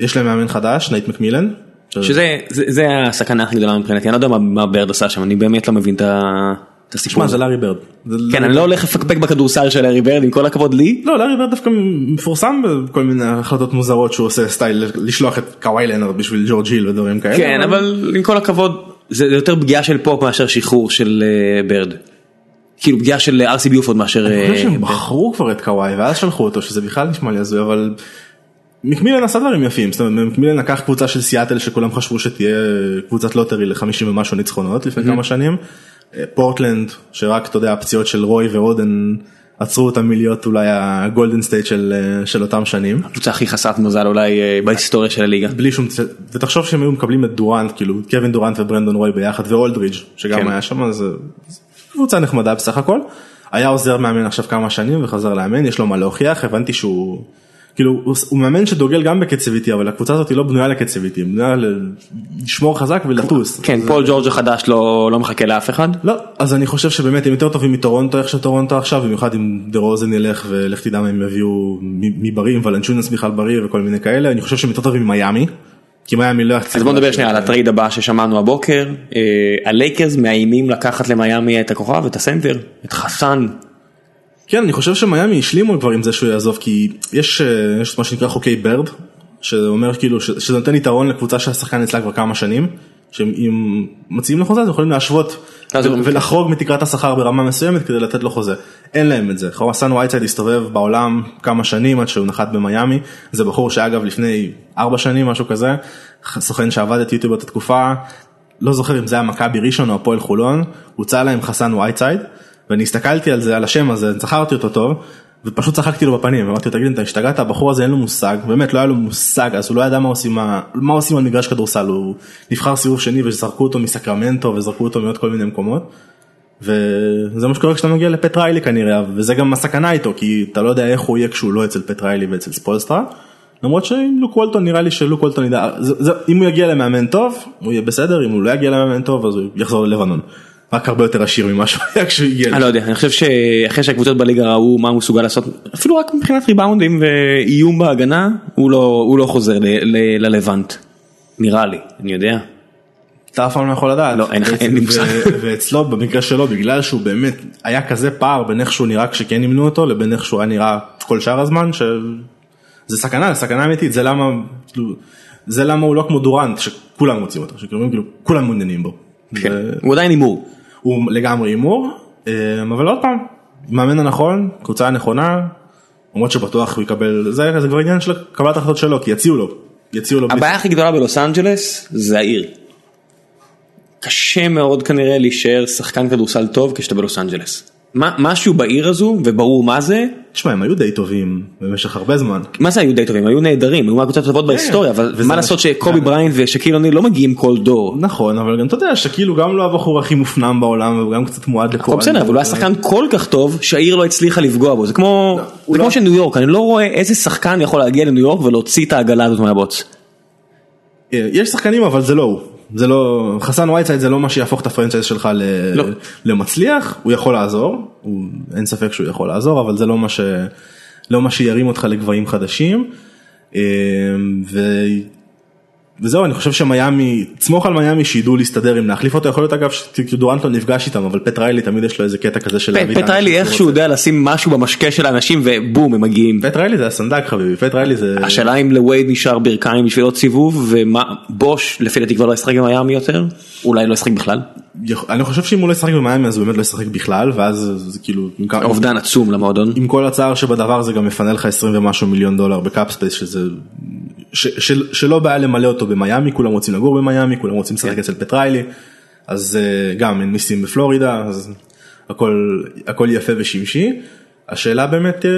יש להם מאמן חדש נייט מקמילן.
שזה זה- זה הסכנה הכי גדולה מבחינתי. אני לא יודע מה- מה ברד עשה שם. אני באמת לא מבין את ה- את הסיפור.
שמע
הזה.
זה לארי ברד. זה
כן
לארי-
אני לא הולך לפקפק בכדורסל של לארי ברד עם כל הכבוד לי.
לא לארי ברד דווקא מפורסם בכל מיני החלטות מוזרות שהוא עושה סטייל לשלוח את קוואי לנרד בשביל ג'ורג' היל ודברים כאלה.
כן אבל עם כל הכבוד זה יותר פגיעה של פופ מאשר שחרור של אה, ברד. כאילו פגיעה של אר סי ביופורד מאשר...
אני חושב
אה,
שהם בחרו כבר את קוואי ואז שלחו אותו שזה בכלל נשמע לי הזוי אבל. מקמילן עשה דברים יפים, זאת אומרת מקמילן לקח קבוצה של סיאטל שכולם חשבו שתהיה קבוצת לוטרי ל-50 ומשהו ניצחונות לפני כמה שנים, פורטלנד שרק אתה יודע הפציעות של רוי ואודן עצרו אותם מלהיות אולי הגולדן סטייט של, אה, של אותם שנים.
הקבוצה הכי חסרת מזל אולי אה, בהיסטוריה של הליגה.
בלי שום, ותחשוב שהם היו מקבלים את דורנט, כאילו קווין דורנט וברנדון רוי ביחד ואולדריג' שגם
כן.
היה שם, אז אז קבוצה נחמדה בסך הכל. היה עוזר מאמן עכשיו כמה שנים וחזר לאמן, יש לו מה להוכיח, הבנתי שהוא, כאילו הוא, מאמן שדוגל גם בקצב איטי, אבל הקבוצה הזאת היא לא בנויה לקצב איטי, היא בנויה לשמור חזק ולטוס.
כן, פול ג'ורג' החדש לא לא מחכה לאף אחד.
לא, אז אני חושב שבאמת הם יותר טובים מטורונטו איך שטורונטו עכשיו, במיוחד אם דה רוזן ילך ולך תדע מה הם יביאו מ- מברי, אם ולנצ'יונס בכלל בריא וכל מיני כאלה, אני חושב שהם יותר טובים ממיאמי, כי מיאמי לא.
אז בוא נדבר שנייה על ה trade הבא ששמענו הבוקר. אה, הלייקרס מאיימים לקחת למיאמי את הכוכב, את הסנטר, את חסן.
כן, אני חושב שמיאמי השלימו כבר עם זה שהוא יעזוב, כי יש, אה, יש מה שנקרא חוקי בירד, שאומר כאילו, ש- שזה נותן יתרון לקבוצה שהשחקן אצלה כבר כמה שנים, שאם מציעים לו חוזה אז יכולים להשוות ולחרוג מתקרת השכר ברמה מסוימת כדי לתת לו חוזה. אין להם את זה. חורסן וייצייד הסתובב בעולם כמה שנים עד שהוא נחת במיאמי, זה בחור שאגב לפני ארבע שנים משהו כזה, סוכן שעבד את יוטיוב באותה תקופה, לא זוכר אם זה היה מכבי ראשון או הפועל חולון, הוצע להם חסן וייצייד, ואני הסתכלתי על זה, על השם הזה, זכרתי אותו טוב, ופשוט צחקתי לו בפנים, אמרתי לו תגיד אתה השתגעת, הבחור הזה אין לו מושג, באמת לא היה לו מושג, אז הוא לא ידע מה עושים, מה, עושים על מגרש כדורסל, הוא נבחר סיבוב שני וזרקו אותו מסקרמנטו וזרקו אותו מעוד כל מיני מקומות. וזה מה שקורה כשאתה מגיע לפט ריילי כנראה, וזה גם הסכנה איתו, כי אתה לא יודע איך הוא יהיה כשהוא לא אצל פט ריילי ואצל ספולסטרה. למרות שעם לוק וולטון נראה לי שלוק וולטון ידע, זה, זה, אם הוא יגיע למאמן טוב, הוא יהיה בסדר, אם הוא לא יגיע למאמן טוב אז הוא יחזור ללבנון. רק הרבה יותר עשיר ממה שהוא היה כשהוא הגיע.
אני לא יודע, אני חושב שאחרי שהקבוצות בליגה ראו מה הוא מסוגל לעשות, אפילו רק מבחינת ריבאונדים ואיום בהגנה, הוא לא, הוא לא חוזר ל- ל- ללבנט. נראה לי, אני יודע.
אתה אף פעם לא יכול לדעת.
לא, אין- לי מושג.
ואצלו במקרה שלו בגלל שהוא באמת היה כזה פער בין איך שהוא נראה כשכן אימנו אותו לבין איך שהוא היה נראה כל שאר הזמן שזה סכנה, זה סכנה אמיתית, זה למה, כאילו, זה למה הוא לא כמו דורנט שכולם רוצים אותו, שכאילו כאילו מעוניינים בו.
כן. הוא עדיין הימור.
הוא לגמרי הימור, אה, אבל עוד פעם, מאמן הנכון, קבוצה הנכונה, למרות שבטוח הוא יקבל, זה זה כבר עניין של קבלת החלטות שלו, כי יציעו לו, יציעו לו. בלי-
הבעיה הכי גדולה בלוס אנג'לס זה העיר. קשה מאוד כנראה להישאר שחקן כדורסל טוב כשאתה בלוס אנג'לס. מה- משהו בעיר הזו וברור מה זה,
תשמע, הם היו די טובים במשך הרבה זמן.
מה זה היו די טובים, היו נהדרים, היו מהקבוצות הטובות בהיסטוריה, אבל מה לעשות שקובי
גם-
בריינט ושאקיל אוניל לא מגיעים כל דור.
נכון, אבל גם אתה יודע שכאילו גם לא הבחור הכי מופנם בעולם וגם קצת מועד לכל.
בסדר, אבל הוא היה שחקן כל כך טוב שהעיר לא הצליחה לפגוע בו, זה כמו
לא, הוא לא-
שניו יורק, אני לא רואה איזה שחקן יכול להגיע לניו יורק ולהוציא את העגלה הזאת מהבוץ.
אה, יש שחקנים אבל זה לא הוא. זה לא, חסן וייצייד זה לא מה שיהפוך את הפרנצ'ייז שלך ל...
לא.
למצליח, הוא יכול לעזור, הוא... אין ספק שהוא יכול לעזור, אבל זה לא מה, ש... לא מה שירים אותך לגבהים חדשים. אה, ו... וזהו, אני חושב שמיאמי, תסמוך על מיאמי שידעו להסתדר אם להחליף אותו, יכול להיות אגב שדורנט לא נפגש איתם, אבל פט ריילי תמיד יש לו איזה קטע כזה של להביא את האנשים
ריילי
שהוא
איכשהו. יודע לשים משהו במשקה של האנשים ובום הם מגיעים.
פט ריילי זה הסנדק חביבי, פט ריילי זה...
השאלה אם לווייד נשארו ברכיים בשביל עוד סיבוב ומה, בוש לפי דעתי כבר לא ישחק במיאמי יותר? אולי לא ישחק בכלל?
אני חושב שאם הוא לא ישחק במיאמי אז הוא באמת לא ישחק בכלל ואז זה כאילו עם
אובדן עצום למועדון.
עם כל הצער שבדבר זה גם מפנה לך 20 ומשהו מיליון דולר ב cap space שזה שאין בעיה למלא אותו במיאמי כולם רוצים לגור במיאמי כולם רוצים לשחק אצל פט ריילי. אז אה, גם אין מיסים בפלורידה אז הכל הכל יפה ושמשי. השאלה באמת אה,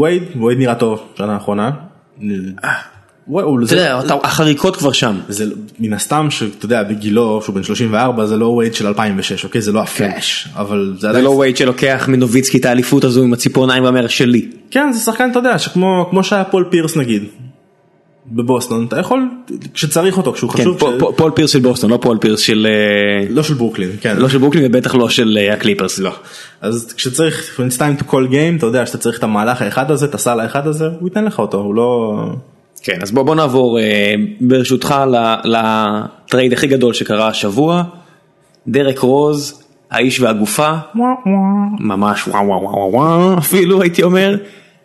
וייד וייד נראה טוב שנה האחרונה.
אתה יודע אתה- החריקות כבר שם.
זה מן הסתם שאתה יודע בגילו שהוא בן 34 זה לא וייד של 2006 אוקיי? זה לא הפלאש אבל זה
לא וייד שלוקח מנוביצקי את האליפות הזו עם הציפורניים ואומר שלי
כן זה שחקן אתה יודע שכמו כמו שהיה פול פירס נגיד. בבוסטון אתה יכול כשצריך אותו כשהוא
כן,
חשוב
פול-
ש-
פול- פול פירס של בוסטון לא פול פירס של אה,
לא של ברוקלין כן
לא של ברוקלין ובטח לא של אה, הקליפרס לא.
אז כשצריך when it's time to call game אתה יודע שאתה צריך את המהלך האחד הזה את הסל האחד הזה הוא ייתן לך אותו הוא לא.
כן אז בוא בוא נעבור אה, ברשותך לטרייד הכי גדול שקרה השבוע. דרק רוז האיש והגופה ממש וואו וואו וואו וואו אפילו הייתי אומר.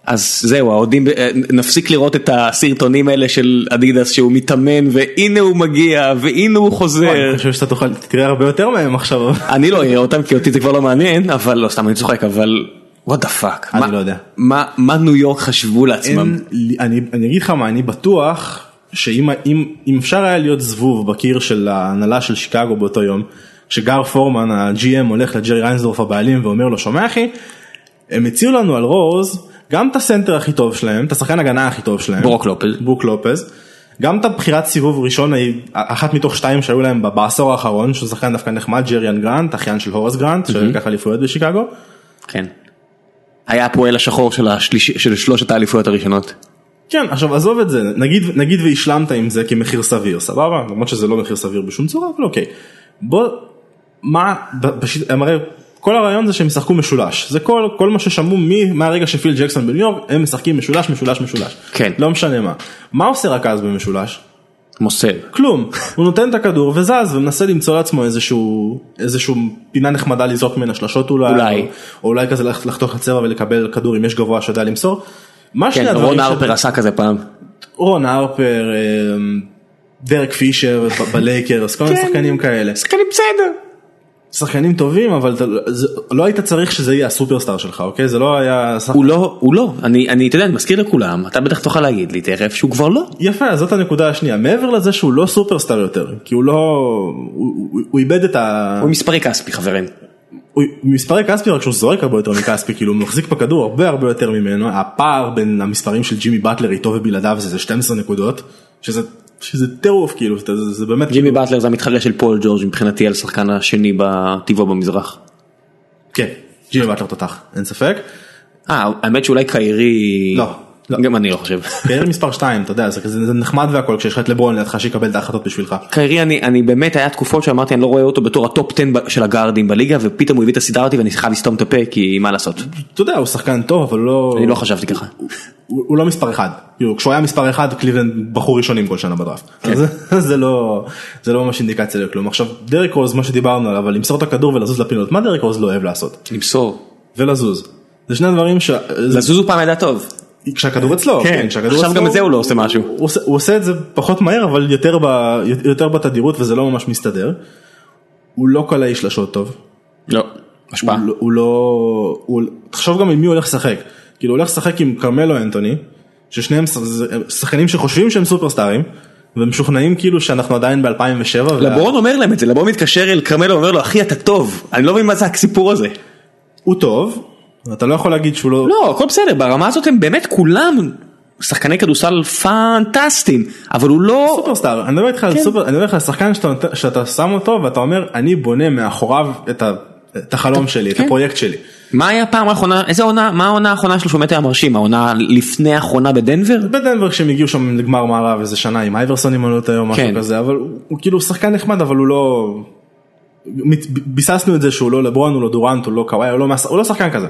אז זהו, האוהדים, אה, נפסיק לראות את הסרטונים האלה של אדידס שהוא מתאמן והנה הוא מגיע והנה הוא חוזר.
אני חושב שאתה תוכל, תראה הרבה יותר מהם עכשיו.
אני לא אראה אותם כי אותי זה כבר לא מעניין, אבל לא סתם אני צוחק, אבל what the fuck.
אני לא יודע.
מה ניו יורק חשבו לעצמם?
אני אגיד לך מה, אני בטוח שאם אם- אם אפשר היה להיות זבוב בקיר של ההנהלה של שיקגו באותו יום, שגר פורמן ה-GM הולך לג'רי ריינסדורף הבעלים ואומר לו שומע אחי, הם הציעו לנו על רוז גם את הסנטר הכי טוב שלהם, את השחקן הגנה הכי טוב שלהם,
ברוק לופז.
ברוק לופז, גם את הבחירת סיבוב ראשון, אחת מתוך שתיים שהיו להם בעשור האחרון, שהוא שחקן דווקא נחמד, ג'ריאן גרנט, אחיין של הוראס גרנט, שלקח אליפויות בשיקגו.
כן. היה הפועל השחור של השליש- של שלושת האליפויות הראשונות.
כן עכשיו עזוב את זה נגיד נגיד והשלמת עם זה כמחיר סביר סבבה למרות שזה לא מחיר סביר בשום צורה אבל אוקיי בוא מה ב- בשיט, הם הרי כל הרעיון זה שהם ישחקו משולש זה כל כל מה ששמעו מי מהרגע שפיל ג'קסון בניו יורק הם משחקים משולש משולש משולש
כן.
לא משנה מה מה עושה רכז במשולש
מוסר.
כלום הוא נותן את הכדור וזז ומנסה למצוא לעצמו איזשהו איזשהו פינה נחמדה לזרוק ממנה שלשות אולי
אולי.
או, או אולי כזה לח- לחתוך לצבע ולקבל כדור אם יש גבוה שיודע למסור. מה שני
כן,
הדברים
רון הרפר עשה כזה פעם.
רון הרפר, אמ, דרק פישר ב- בלייקרס, כל מיני
כן.
שחקנים כאלה.
שחקנים בסדר.
שחקנים טובים אבל אתה זה- לא היית צריך שזה יהיה הסופרסטאר שלך, אוקיי? זה לא היה... שח-
הוא לא, הוא לא, אני, אני, אתה יודע, אני מזכיר לכולם, אתה בטח תוכל להגיד לי תכף שהוא כבר לא.
יפה, אז זאת הנקודה השנייה. מעבר לזה שהוא לא סופרסטאר יותר, כי הוא לא... הוא- הוא הוא איבד את ה...
הוא מספרי כספי חברים.
הוא מספרי כספי רק שהוא זורק הרבה יותר מכספי כאילו הוא מחזיק בכדור הרבה הרבה יותר ממנו הפער בין המספרים של ג'ימי באטלר איתו ובלעדיו זה זה 12 נקודות שזה שזה טירוף כאילו זה, זה באמת
ג'ימי באטלר זה המתחרה של פול ג'ורג' מבחינתי על השחקן השני בטבעו במזרח.
כן ג'ימי באטלר תותח אין ספק.
אה, האמת שאולי קיירי...
לא.
גם אני לא חושב.
קיירי מספר 2 אתה יודע זה זה נחמד והכל כשיש לך את לברון לידך שיקבל את ההחלטות בשבילך.
קיירי אני, אני באמת היה תקופות שאמרתי אני לא רואה אותו בתור ה top 10 ב- של הגארדים בליגה ופתאום הוא הביא את הסדרה אותי ואני חייב לסתום את הפה כי מה לעשות.
אתה יודע הוא שחקן טוב אבל לא
אני לא חשבתי ככה.
הוא, הוא לא מספר אחד כאילו, כשהוא היה מספר אחד קליבלנד בחרו ראשונים כל שנה בדראפט.
כן.
אז זה לא זה לא ממש אינדיקציה לכלום עכשיו דרק רוז מה שדיברנו עליו למסור את הכדור ולזוז לפינות מה דרק רוז לא אוהב לעשות
למסור.
ולזוז. זה שני דברים ש...
לזוז הוא פעם ידע טוב.
כשהכדור אצלו,
כן,
כן, כשהכדור
עכשיו
אצלו,
גם את זה הוא לא עושה משהו.
הוא עושה, הוא עושה את זה פחות מהר אבל יותר, ב, יותר בתדירות וזה לא ממש מסתדר. הוא לא קלעי שלשות טוב.
לא. השפעה.
הוא, לא- הוא לא... הוא, תחשוב גם עם מי הוא הולך לשחק. כאילו הוא הולך לשחק עם כרמלו אנטוני, ששניהם שחקנים שחושבים שהם סופרסטארים, ומשוכנעים כאילו שאנחנו עדיין ב-2007.
לברון אומר להם את זה, לברון מתקשר אל כרמלו ואומר לו אחי אתה טוב, אני לא מבין מה זה הסיפור הזה.
הוא טוב, אתה לא יכול להגיד שהוא לא...
לא, הכל בסדר, ברמה הזאת הם באמת כולם שחקני כדורסל פנטסטיים, אבל הוא לא...
סופרסטאר, אני מדבר איתך על
כן.
סופר, אני מדבר איתך על שחקן שאתה, שם אותו ואתה אומר אני בונה מאחוריו את, ה, את החלום שלי, את
כן.
הפרויקט שלי.
מה היה הפעם האחרונה, איזה עונה, מה העונה האחרונה שלו שהוא באמת היה מרשים, העונה לפני האחרונה בדנבר?
בדנבר כשהם הגיעו שם לגמר מערב איזה שנה עם אייברסון אם אני לא טועה או משהו
כן.
כזה, אבל הוא, הוא כאילו שחקן נחמד אבל הוא לא... ביססנו את זה שהוא לא לברון, הוא לא דורנט, הוא לא קוואי, הוא לא, הוא לא שחקן כזה.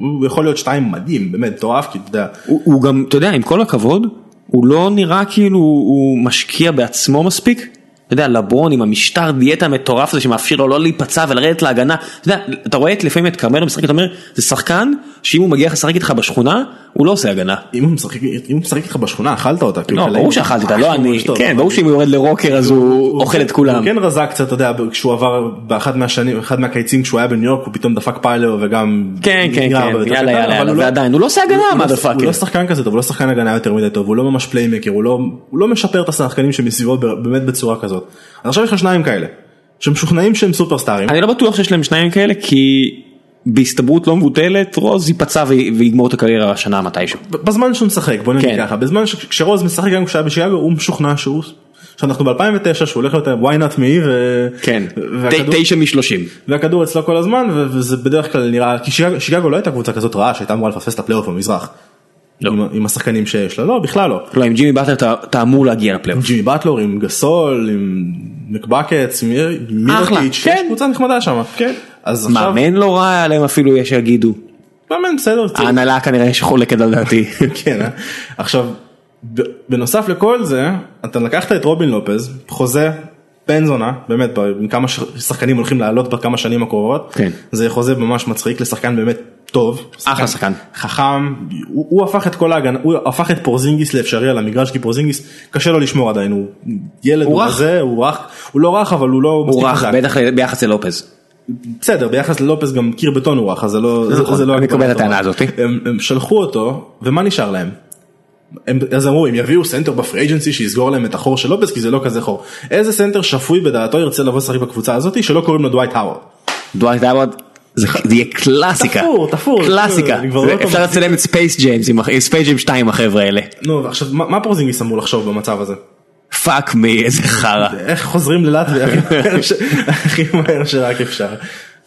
הוא יכול להיות שתיים מדהים, באמת מטורף, כי אתה יודע,
הוא, הוא גם, אתה יודע, עם כל הכבוד, הוא לא נראה כאילו הוא משקיע בעצמו מספיק. אתה יודע, לברון עם המשטר דיאטה המטורף הזה שמאפשר לו לא להיפצע ולרדת להגנה. אתה יודע, אתה רואה את לפעמים את כרמלו משחק, אתה אומר, זה שחקן שאם הוא מגיע לשחק איתך בשכונה, הוא לא עושה הגנה.
אם הוא משחק, אם הוא משחק איתך בשכונה אכלת אותה. כאילו,
לא. ברור שאכלתי אותה, לא אני, כן, ברור שאם הוא יורד לרוקר אז הוא אוכל את כולם.
הוא כן רזה קצת, אתה יודע, כשהוא עבר באחד מהשנים, אחד מהקיצים כשהוא היה בניו יורק, הוא פתאום דפק פיילר וגם...
כן, כן, כן, יאללה, יאללה,
הוא לא-
ועדיין, הוא לא עושה הגנה,
הוא לא-
motherfucker.
הוא לא שחקן כזה טוב, הוא לא שחקן הגנה יותר מדי טוב, הוא לא ממש פליימקר, הוא לא- הוא לא משפר את השחקנים שמסביבו באמת בצורה כזאת. אז עכשיו יש לך שניים כאלה, שמשוכנעים שהם סופרסטארים.
אני לא בטוח שיש להם שניים כאלה כי בהסתברות לא מבוטלת רוז ייפצע וי- ויגמור את הקריירה השנה מתישהו.
בזמן שהוא משחק בוא נגיד
כן.
ככה בזמן ש- כשרוז משחק גם כשהיה בשיקגו הוא משוכנע שהוא שאנחנו ב2009 שהוא הולך להיות why not me ו-
כן,
והכדור-
ת- תשע משלושים.
והכדור אצלו כל הזמן וזה בדרך כלל נראה כי שיקגו לא הייתה קבוצה כזאת רעה שהייתה אמורה לפספס את הפלייאוף במזרח.
לא.
עם, עם השחקנים שיש לה לא בכלל לא.
לא, עם ג'ימי באטלר אתה- אמור להגיע
עם
לפלייאוף.
ג'ימי באטלר עם גסול עם מקבקץ עם מירוטיץ'
כן.
יש קבוצה נחמדה שם. כן. אז עכשיו
מאמן לא רע להם אפילו יש שיגידו.
מאמן בסדר.
ההנהלה כנראה שחולקת על דעתי.
כן, אה? עכשיו, בנוסף לכל זה, אתה לקחת את רובין לופז, חוזה בן זונה, באמת, עם כמה שחקנים הולכים לעלות בכמה שנים הקרובות,
כן.
זה חוזה ממש מצחיק לשחקן באמת טוב,
אחלה שחקן.
חכם, הוא, הוא הפך את כל ההגנה, הוא הפך את פורזינגיס לאפשרי על המגרש כי פורזינגיס קשה לו לשמור עדיין, הוא ילד,
הוא
הוא
רך.
רזה, הוא רך, הוא לא רך אבל הוא לא
הוא רך. בטח ביחס ללופז.
בסדר ביחס ללופס גם קיר בטון הוא רך אז זה לא, זה,
נכון,
זה לא
אני מקבל את. הטענה הזאתי.
הם, הם שלחו אותו ומה נשאר להם. הם, אז אמרו אם יביאו סנטר ב free agency שיסגור להם את החור של לופז כי זה לא כזה חור. איזה סנטר שפוי בדעתו ירצה לבוא לשחק בקבוצה הזאת שלא קוראים לו דווייט הווארד.
דווייט הווארד זה זה יהיה קלאסיקה.
תפור, תפור,
קלאסיקה.
לא
אפשר. לצלם את ספייס ג'אם ספייס ג'אם 2 עם החבר'ה האלה.
נו עכשיו מה, פורזינגיס אמור לחשוב במצב הזה?
fuck me איזה חרא.
איך חוזרים ללטביה הכי מהר שרק אפשר.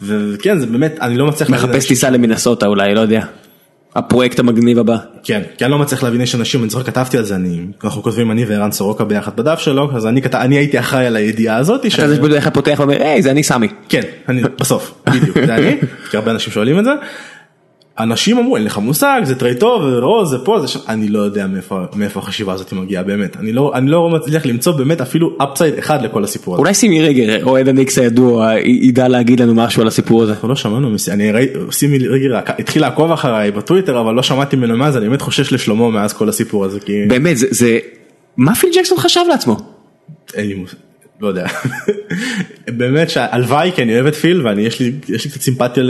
וכן זה באמת אני לא מצליח
מחפש טיסה למינסוטה אולי לא יודע. הפרויקט המגניב הבא.
כן, כי אני לא מצליח להבין יש אנשים, אני זוכר כתבתי על זה, אני, אנחנו כותבים אני וערן סורוקה ביחד בדף שלו, אז אני, כת- אני הייתי אחראי על הידיעה הזאת.
אתה זה שבדרך כלל פותח ואומר היי זה אני סמי.
כן, אני, בסוף, בדיוק, זה אני, כי הרבה אנשים שואלים את זה. אנשים אמרו אין לך מושג זה טרייד טוב ולא זה פה זה שם אני לא יודע מאיפה מאיפה החשיבה הזאת מגיעה באמת אני לא אני לא מצליח למצוא באמת אפילו upside אחד לכל הסיפור הזה.
אולי סימי ריגר אוהד הניקס הידוע ידע להגיד לנו משהו על הסיפור הזה.
אנחנו לא שמענו. אני ראי... סימי ריגר התחיל לעקוב אחריי בטוויטר אבל לא שמעתי ממנו מאז אני באמת חושש לשלומו מאז כל הסיפור הזה כי
באמת זה זה מה פיל ג'קסון חשב לעצמו.
אין לי מושג, לא יודע. באמת שהלוואי כי אני אוהב את פיל ואני יש לי יש לי קצת סימפתיה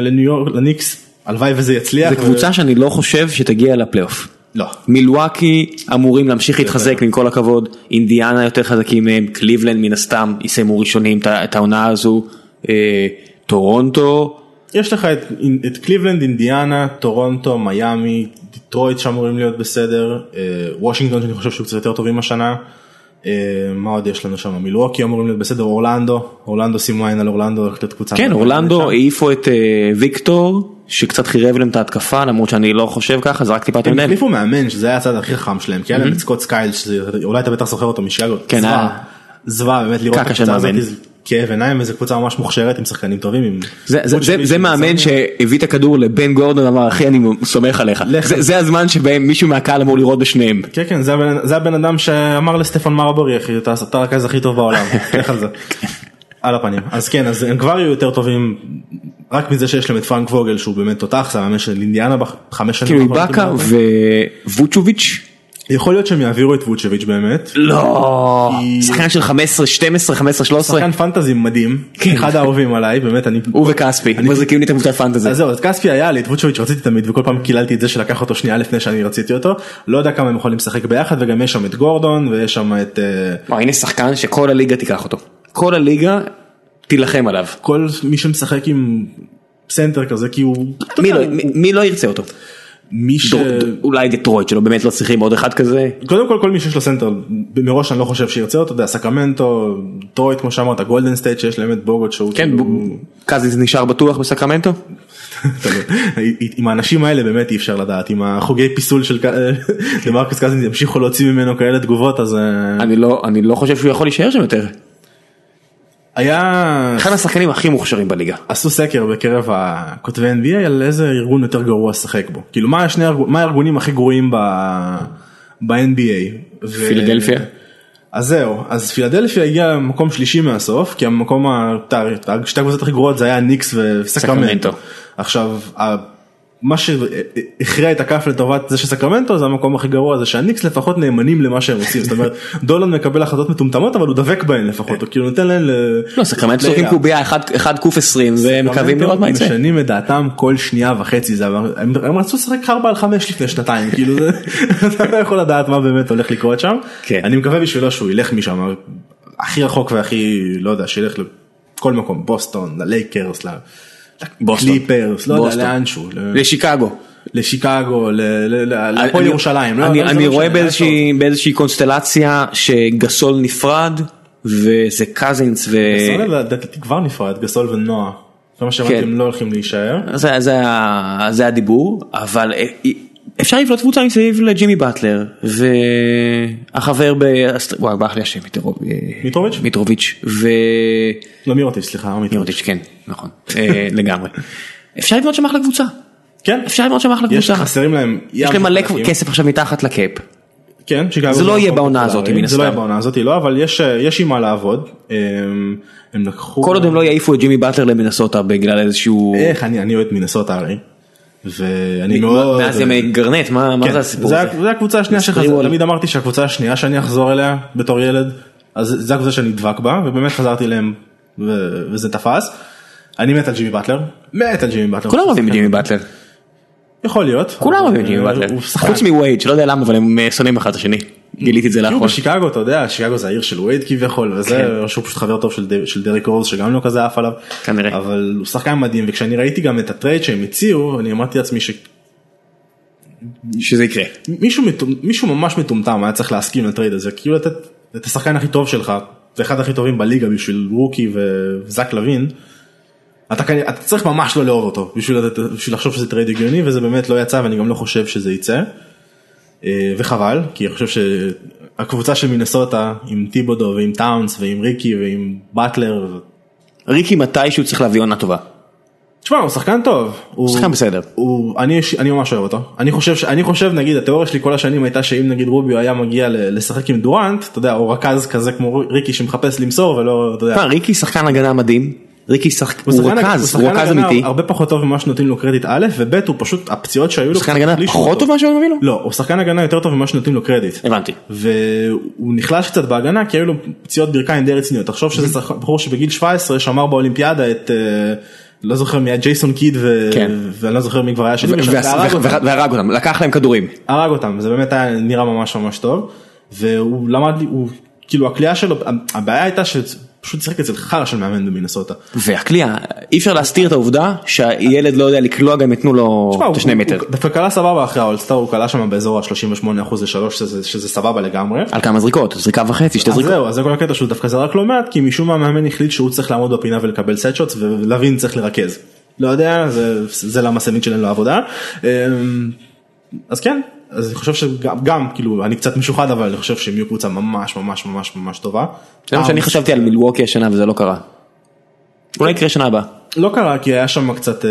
לניו יורק לניקס הלוואי וזה יצליח.
זה קבוצה שאני לא חושב שתגיע לפלייאוף.
לא.
מילואקי אמורים להמשיך להתחזק עם כל הכבוד, אינדיאנה יותר חזקים מהם, קליבלנד מן הסתם יסיימו ראשונים את העונה הזו, אה, טורונטו,
יש לך את, את קליבלנד, אינדיאנה, טורונטו, מיאמי, דיטרויט שאמורים להיות בסדר, אה, וושינגטון שאני חושב שהוא קצת יותר טובים השנה. אה, מה עוד יש לנו שם? מילווקי אמורים להיות בסדר, אורלנדו, אורלנדו שימו עין על אורלנדו, הולכת להיות קבוצה.
כן אורלנדו. העיפו את אה, ויקטור שקצת חירב להם את ההתקפה למרות שאני לא חושב ככה זרקתי טיפה יותר
הם
מדי.
החליפו מאמן שזה היה הצד הכי חכם שלהם, כי היה להם את סקוט סקיילס, שזה- אולי אתה בטח זוכר אותו משיקגו,
כן,
זוועה,
היה.
זוועה באמת לראות את הקבוצה הזאת. זה כאב עיניים וזו קבוצה ממש מוכשרת עם שחקנים טובים. עם
זה, זה, זה, זה מאמן שהביא את הכדור לבן גורדון ואמר אחי אני סומך עליך. זה, זה הזמן שבהם מישהו מהקהל אמור לראות בשניהם.
כן כן זה הבן, זה הבן אדם שאמר לסטפן מרבורי אחי אתה אתה הרכז הכי טוב בעולם לך על זה. על הפנים אז כן אז הם כבר יהיו יותר טובים רק מזה שיש להם את פרנק ווגל שהוא באמת תותח זה המאמן של אינדיאנה בחמש שנים.
כאילו איבאקה
אני.
וווצ'וביץ'
יכול להיות שהם יעבירו את ווצ'ביץ' באמת.
לא שחקן של 15 12 15 13
שחקן פנטזי מדהים
כן.
אחד האהובים עליי באמת אני.
הוא וכספי מחזיקים לי את הקבוצת פנטזי.
אז זהו אז כספי היה לי את ווצ'ביץ' רציתי תמיד וכל פעם קיללתי את זה שלקח אותו שנייה לפני שאני רציתי אותו לא יודע כמה הם יכולים לשחק ביחד וגם יש שם את גורדון ויש שם את אה,
הנה שחקן שכל הליגה תיקח אותו כל הליגה תילחם עליו.
כל מי שמשחק עם סנטר כזה כי הוא
מי לא- מי- מי לא ירצה אותו?
מי ש...
דטר- אולי דטרויט שלא באמת לא צריכים עוד אחד כזה.
קודם כל כל מי שיש לו סנטר מראש אני לא חושב שירצה אותו, אתה יודע, סקרמנטו, דטרויט כמו שאמרת, גולדן סטייט שיש להם את בוגוט שהוא
כן,
כאילו-
קאזינס נשאר בטוח בסקרמנטו?
עם האנשים האלה באמת אי אפשר לדעת, עם החוגי פיסול של דמרקוס קזינס ימשיכו להוציא ממנו כאלה תגובות אז אה,
אני לא אני לא חושב שהוא יכול להישאר שם יותר.
היה,
אחד השחקנים הכי מוכשרים בליגה.
עשו סקר בקרב הכותבי NBA על איזה ארגון יותר גרוע לשחק בו, כאילו מה השני הארגו- מה הארגונים הכי גרועים ב- ב-NBA. ו-
פילדלפיה?
אז זהו, אז פילדלפיה הגיעה מקום שלישי מהסוף, כי המקום, שתי הקבוצות הכי גרועות זה היה ניקס וסקרמנטו.
סקרמנטו.
עכשיו, מה שהכריע את הכף לטובת זה שסקרמנטו זה המקום הכי גרוע זה שהניקס לפחות נאמנים למה שהם עושים, זאת אומרת דולן מקבל החלטות מטומטמות אבל הוא דבק בהן לפחות, הוא כאילו נותן להן.
לא סקרמנטו זורקים קוביה 1 עד 20 ומקווים לראות מה יצא.
משנים את דעתם כל שנייה וחצי זה הם, רצו לשחק 4 על 5 לפני שנתיים כאילו זה, אתה לא יכול לדעת מה באמת הולך לקרות שם
כן.
אני מקווה בשבילו שהוא ילך משם הכי רחוק והכי לא יודע שילך לכל מקום בוסטון ללייקרס לקליפרס לא יודע. לאנשהו
לשיקגו.
לשיקגו ל- ל- ל- להפועל
אני-
ירושלים לא-
אני
לא- לא
רואה באיזושהי קונסטלציה שגסול נפרד וזה קאזינס ו...
גסול לדעתי כבר נפרד גסול ונואה. זה מה שהבנתי
כן.
הם לא הולכים להישאר.
זה, זה, ה- זה הדיבור אבל אה, אפשר לבנות קבוצה מסביב לג'ימי באטלר והחבר ב... וואי ברח לי השם אה,
מיטרוביץ'?
מיטרוביץ' ו...
לא מירוטיץ' סליחה. לא מירוטיץ'.
כן נכון אה, לגמרי. אפשר לבנות שם אחלה קבוצה.
כן.
אפשר לבנות שם אחלה
יש
קבוצה.
חסרים להם.
יש להם מלא. כסף עכשיו מתחת לקאפ.
כן,
זה לא יהיה
מקום
בעונה. הזאת, מן
זה לא יהיה
הסתם.
בעונה הזאת לא אבל יש יש עם מה לעבוד. הם- לקחו.
כל עוד הם לא יעיפו את ג'ימי באטלר למינסוטה בגלל איזשהו...
איך אני אוהד מינסוטה הרי. ואני מאוד...
מאז ימי גרנט, מה
כן,
זה הסיפור
זה
הזה?
זה הקבוצה השנייה
וול.
תמיד אמרתי שהקבוצה השנייה שאני אחזור אליה בתור ילד, אז זה הקבוצה שאני דבק בה, ובאמת חזרתי אליהם וזה תפס. אני מת על ג'ימי באטלר, מת על ג'ימי באטלר.
כולם אוהבים את ג'ימי באטלר,
יכול להיות.
כולם אוהבים את ג'ימי באטלר. חוץ מווייד שלא יודע למה אבל הם אה, שונאים אחד את השני, גיליתי את זה לאחרונה.
בשיקגו אתה יודע שיקגו זה העיר של וייד כביכול וזה
כן.
שהוא פשוט חבר טוב של, ד- של דריק רוז שגם לא כזה עף עליו
כנראה.
אבל הוא שחקן מדהים וכשאני ראיתי גם את הטרייד שהם הציעו אני אמרתי לעצמי
שזה יקרה.
שמישהו מטומ- מישהו ממש מטומטם היה צריך להסכים לטרייד הזה כאילו לתת את השחקן הכי טוב שלך זה אחד הכי טובים בליגה בשביל רוקי וזק לוין. אתה, אתה צריך ממש לא לאהוב אותו בשביל, בשביל לחשוב שזה טרייד הגיוני וזה באמת לא יצא ואני גם לא חושב שזה יצא. אה, וחבל כי אני חושב שהקבוצה של מינסוטה עם טיבודו ועם טאונס ועם ריקי ועם באטלר.
ריקי מתישהו צריך להביא עונה טובה.
תשמע הוא שחקן טוב. הוא
שחקן בסדר.
הוא, אני, אני ממש אוהב אותו. אני חושב, אני חושב נגיד התיאוריה שלי כל השנים הייתה שאם נגיד רוביו היה מגיע לשחק עם דורנט, אתה יודע, או רכז כזה כמו ריקי שמחפש למסור ולא, אתה יודע.
ריקי שחקן הגנה מדהים, ריקי שחק- הוא רכז, הוא רכז אמיתי,
הרבה פחות טוב ממה שנותנים לו קרדיט א' וב' הוא פשוט הפציעות שהיו לו.
שחקן הגנה פחות. טוב ממה מביא לו?
לא, הוא שחקן הגנה יותר טוב ממה שנותנים לו קרדיט.
הבנתי.
והוא נחלש קצת בהגנה כי היו לו פציעות ברכיים די רציניות. תחשוב שזה בחור שבגיל 17 שמר באולימפיאדה את, אה, לא זוכר מי היה ג'ייסון קיד ו-
כן.
ואני לא זוכר מי כבר היה
ו-
והרג אותם.
לקח להם כדורים.
הרג אותם זה באמת היה נראה ממש ממש טוב והוא למד הוא כאילו הכלייה שלו הבעיה הייתה שפשוט שיחק אצל חרא של מאמן במינסוטה.
והקליעה, אי אפשר להסתיר את העובדה שהילד לא יודע לקלוע גם יתנו לו את השני מטר.
דווקא קלה סבבה אחרי האולסטאר הוא קלה שם באזור ה-38% ל-3 שזה, סבבה לגמרי.
על כמה זריקות, זריקה וחצי, שתי
אז
זריקות.
זהו אז זה כל הקטע שהוא דווקא זרק לא מעט כי משום מה המאמן החליט שהוא צריך לעמוד בפינה ולקבל סט שוטס ולווין צריך לרכז. לא יודע זה, זה למה סמית שלנו לעבודה. אמ, אז כן אז אני חושב שגם גם כאילו אני קצת משוחד אבל אני חושב שהם יהיו קבוצה ממש ממש ממש ממש טובה.
זה מה שאני
אה,
חשבתי על מילווקי השנה וזה לא קרה. אולי יקרה שנה הבאה.
לא קרה כי היה שם קצת אה,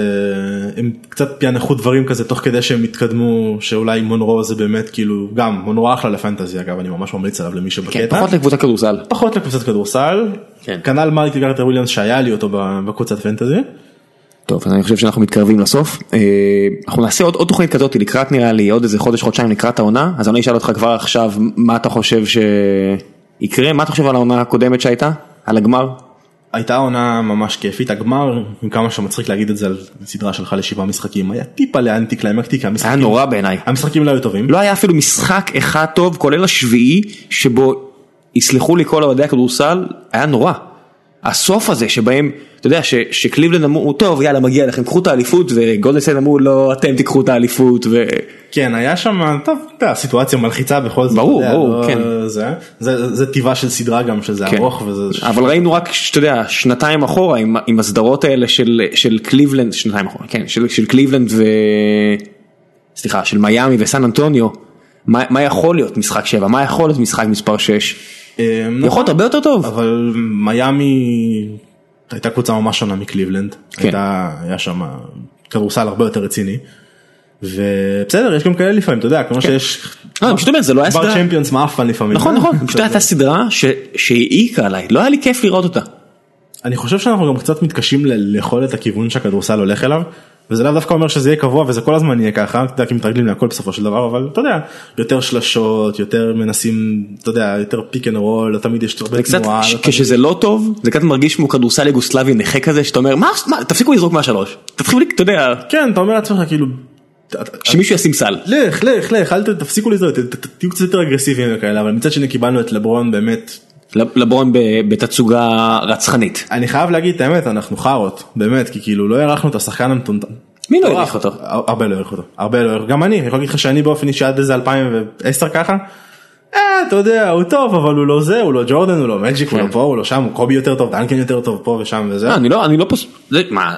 הם קצת פענחו דברים כזה תוך כדי שהם התקדמו שאולי מונרו זה באמת כאילו גם מונרו אחלה לפנטזי אגב אני ממש ממליץ עליו למי
כן,
שבקטע.
פחות לקבוצת כדורסל.
פחות לקבוצת כדורסל.
כן.
כנ"ל מרק גרטר וויליאמס שהיה לי אותו בקבוצת פנטזי.
טוב, אז אני חושב שאנחנו מתקרבים לסוף. אה, אנחנו נעשה עוד, עוד תוכנית כזאת לקראת נראה לי עוד איזה חודש חודשיים לקראת העונה, אז אני אשאל אותך כבר עכשיו מה אתה חושב שיקרה, מה אתה חושב על העונה הקודמת שהייתה? על הגמר?
הייתה עונה ממש כיפית הגמר עם כמה שמצחיק להגיד את זה על סדרה שלך לשבעה משחקים היה טיפה לאנטי קליימקטי כי
היה
המשחקים
נורא בעיניי.
המשחקים לא היו טובים.
לא היה אפילו משחק אחד טוב כולל השביעי שבו יסלחו לי כל אוהדי הכדורסל היה נורא. הסוף הזה שבהם אתה יודע שקליבלנד אמרו טוב יאללה מגיע לכם קחו את האליפות וגולדסטיין אמרו לא אתם תיקחו את האליפות.
כן היה שם סיטואציה מלחיצה בכל זאת.
ברור, ברור,
לא-
כן.
זה, טבעה של סדרה גם שזה
כן.
ארוך וזה.
אבל ראינו רק שאתה יודע שנתיים אחורה עם, עם הסדרות האלה של, של קליבלנד שנתיים אחורה כן של, של קליבלנד ו... סליחה של מיאמי וסן אנטוניו מה, מה יכול להיות משחק 7 מה יכול להיות משחק מספר 6
אה,
יכול
נכון,
להיות הרבה יותר טוב.
אבל מיאמי הייתה קבוצה ממש שונה מקליבלנד.
כן.
הייתה היה שם כדורסל הרבה יותר רציני. ובסדר יש גם כאלה לפעמים אתה יודע כמו שיש.
לא, פשוט אומר, זה לא היה סדרה.
צ'מפיונס מעפן לפעמים.
נכון נכון פשוט הייתה סדרה ש- שהעיקה עליי לא היה לי כיף לראות אותה.
אני חושב שאנחנו גם קצת מתקשים ל- לאכול את הכיוון שהכדורסל הולך אליו. וזה לאו דווקא אומר שזה יהיה קבוע וזה כל הזמן יהיה ככה, אתה יודע, כי מתרגלים להכל בסופו של דבר, אבל אתה יודע, יותר שלשות, יותר מנסים, אתה יודע, יותר pick and roll, לא תמיד יש הרבה תנועה.
ש-
לא תמיד-
כשזה לא טוב זה קצת מרגיש כמו כדורסל יוגוסלבי נכה כזה שאתה אומר מה, מה תפסיקו לזרוק מהשלוש תתחילו אתה יודע
כן, אתה אומר לעצמך כאילו,
שמישהו ישים סל.
לך, לך, לך, אל תפסיקו לזרוק, תהיו קצת יותר אגרסיביים וכאלה, אבל מצד שני קיבלנו את לברון באמת,
לברון בתצוגה רצחנית.
אני חייב להגיד את האמת, אנחנו חארות, באמת, כי כאילו לא הערכנו את השחקן המטומטם.
מי לא העריך אותו?
הרבה לא העריך אותו, הרבה לא העריך, גם אני, אני יכול להגיד לך שאני באופן אישי עד איזה 2010 ככה, אה, אתה יודע, הוא טוב, אבל הוא לא זה, הוא לא ג'ורדן, הוא לא מג'יק, הוא
כן.
לא פה, הוא לא שם, הוא קובי יותר טוב, דנקן יותר טוב פה ושם וזה.
לא, אני לא, אני לא פוס... מה,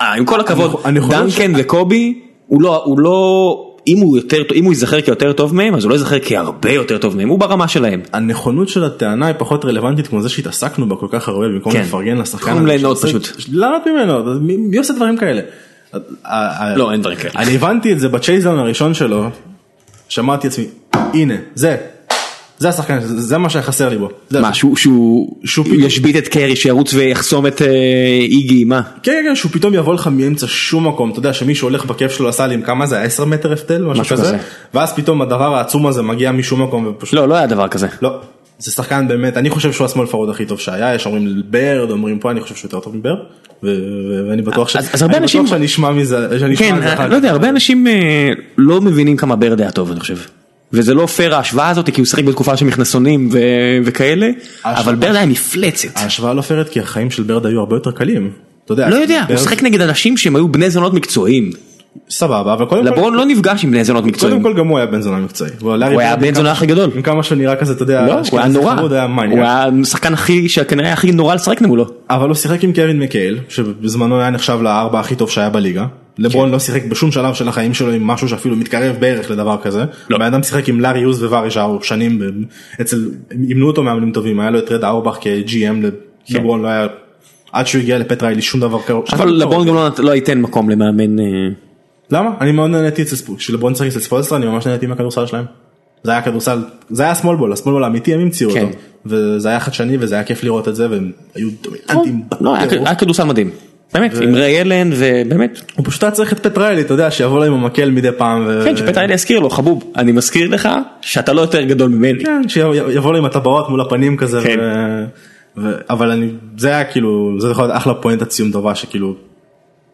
אה, עם כל הכבוד, דנקן וקובי, הוא לא, הוא לא, אם הוא יותר, טוב- אם הוא ייזכר כיותר טוב מהם, אז הוא לא ייזכר כהרבה יותר טוב מהם, הוא ברמה שלהם.
הנכונות של הטענה היא פחות רלוונטית כמו זה שהתעסקנו בה כל כך הרבה במקום
כן.
לפרגן לשחקן.
במקום
הזה
ליהנות פשוט.
ליהנות ממנו, מי עושה דברים כאלה?
לא, אין דברים כאלה.
אני הבנתי את זה ב chasedown הראשון שלו, אמרתי לעצמי, הנה, זה, זה השחקן, זה מה שהיה חסר לי בו.
מה, שהוא- שהוא
שהוא
הוא
פתאום-
ישבית את קרי שירוץ ויחסום את אה, איגי, מה?
כן, כן, שהוא פתאום יבוא לך מאמצע שום מקום, אתה יודע שמישהו הולך בכיף שלו עשה לי עם כמה זה, 10 מטר הבדל, משהו כזה. ואז פתאום הדבר העצום הזה מגיע משום מקום ופשוט,
לא, לא היה דבר כזה.
לא, זה שחקן באמת, אני חושב שהוא ה small forward הכי טוב שהיה, יש אומרים בירד, אומרים פה, אני חושב שהוא יותר טוב מבירד, ואני בטוח ש-
אז- הרבה אנשים-
שאני אשמע מזה, שאני אשמע
כן,
מזה אחר
אני
כך.
לא יודע, הרבה אנשים אה, לא מבינים כמה בירד היה טוב, אני חושב. וזה לא פייר ההשוואה הזאת, כי הוא שיחק בתקופה של מכנסונים וכאלה, אבל בירד היה מפלצת.
ההשוואה לא פיירת כי החיים של בירד היו הרבה יותר קלים, אתה יודע,
לא יודע, הוא שיחק נגד אנשים שהם היו בני זונות מקצועיים.
סבבה, אבל קודם כל,
לברון לא נפגש עם בני זונות מקצועיים.
קודם כל גם הוא היה בן זונה מקצועי, הוא
היה בן זונה הכי גדול.
עם כמה שנראה כזה, אתה יודע,
לא, הוא היה נורא. הוא. היה השחקן הכי, שכנראה הכי נורא לשחק מולו.
אבל הוא שיחק עם קווין מקהייל שבזמנו היה נחשב לארבע הכי טוב שהיה בליגה. לברון לא שיחק בשום שלב של החיים שלו עם משהו שאפילו מתקרב בערך לדבר כזה.
לא.
הבן אדם שיחק עם לארי יוז ווואריז'אר שנים אצל אימנו אותו מאמנים טובים היה לו את רד אורבך כ-GM לברון לא היה עד שהוא הגיע לפט ריילי שום דבר קרוב.
אבל לברון גם לא לא ייתן מקום למאמן. אה,
למה? אני מאוד נהניתי אצל ספו- כשלברון שיחק אצל ספולסטרה אני ממש נהניתי מהכדורסל שלהם. זה היה כדורסל זה היה שמאל בול הסמול בול האמיתי הם המציאו
כן.
אותו וזה היה חדשני וזה היה כיף לראות את זה והם היו דומיננטים.
לא. היה כדורסל מדהים. באמת, עם ריי אלן ובאמת.
הוא פשוט היה צריך את פטריילי אתה יודע שיבוא לו עם המקל מדי פעם.
כן, אלה יזכיר לו, חבוב, אני מזכיר לך שאתה לא יותר גדול ממני.
כן, שיבוא לו עם הטבעות מול הפנים כזה.
כן.
אבל אני זה היה כאילו זה יכול להיות אחלה פואנטת סיום טובה שכאילו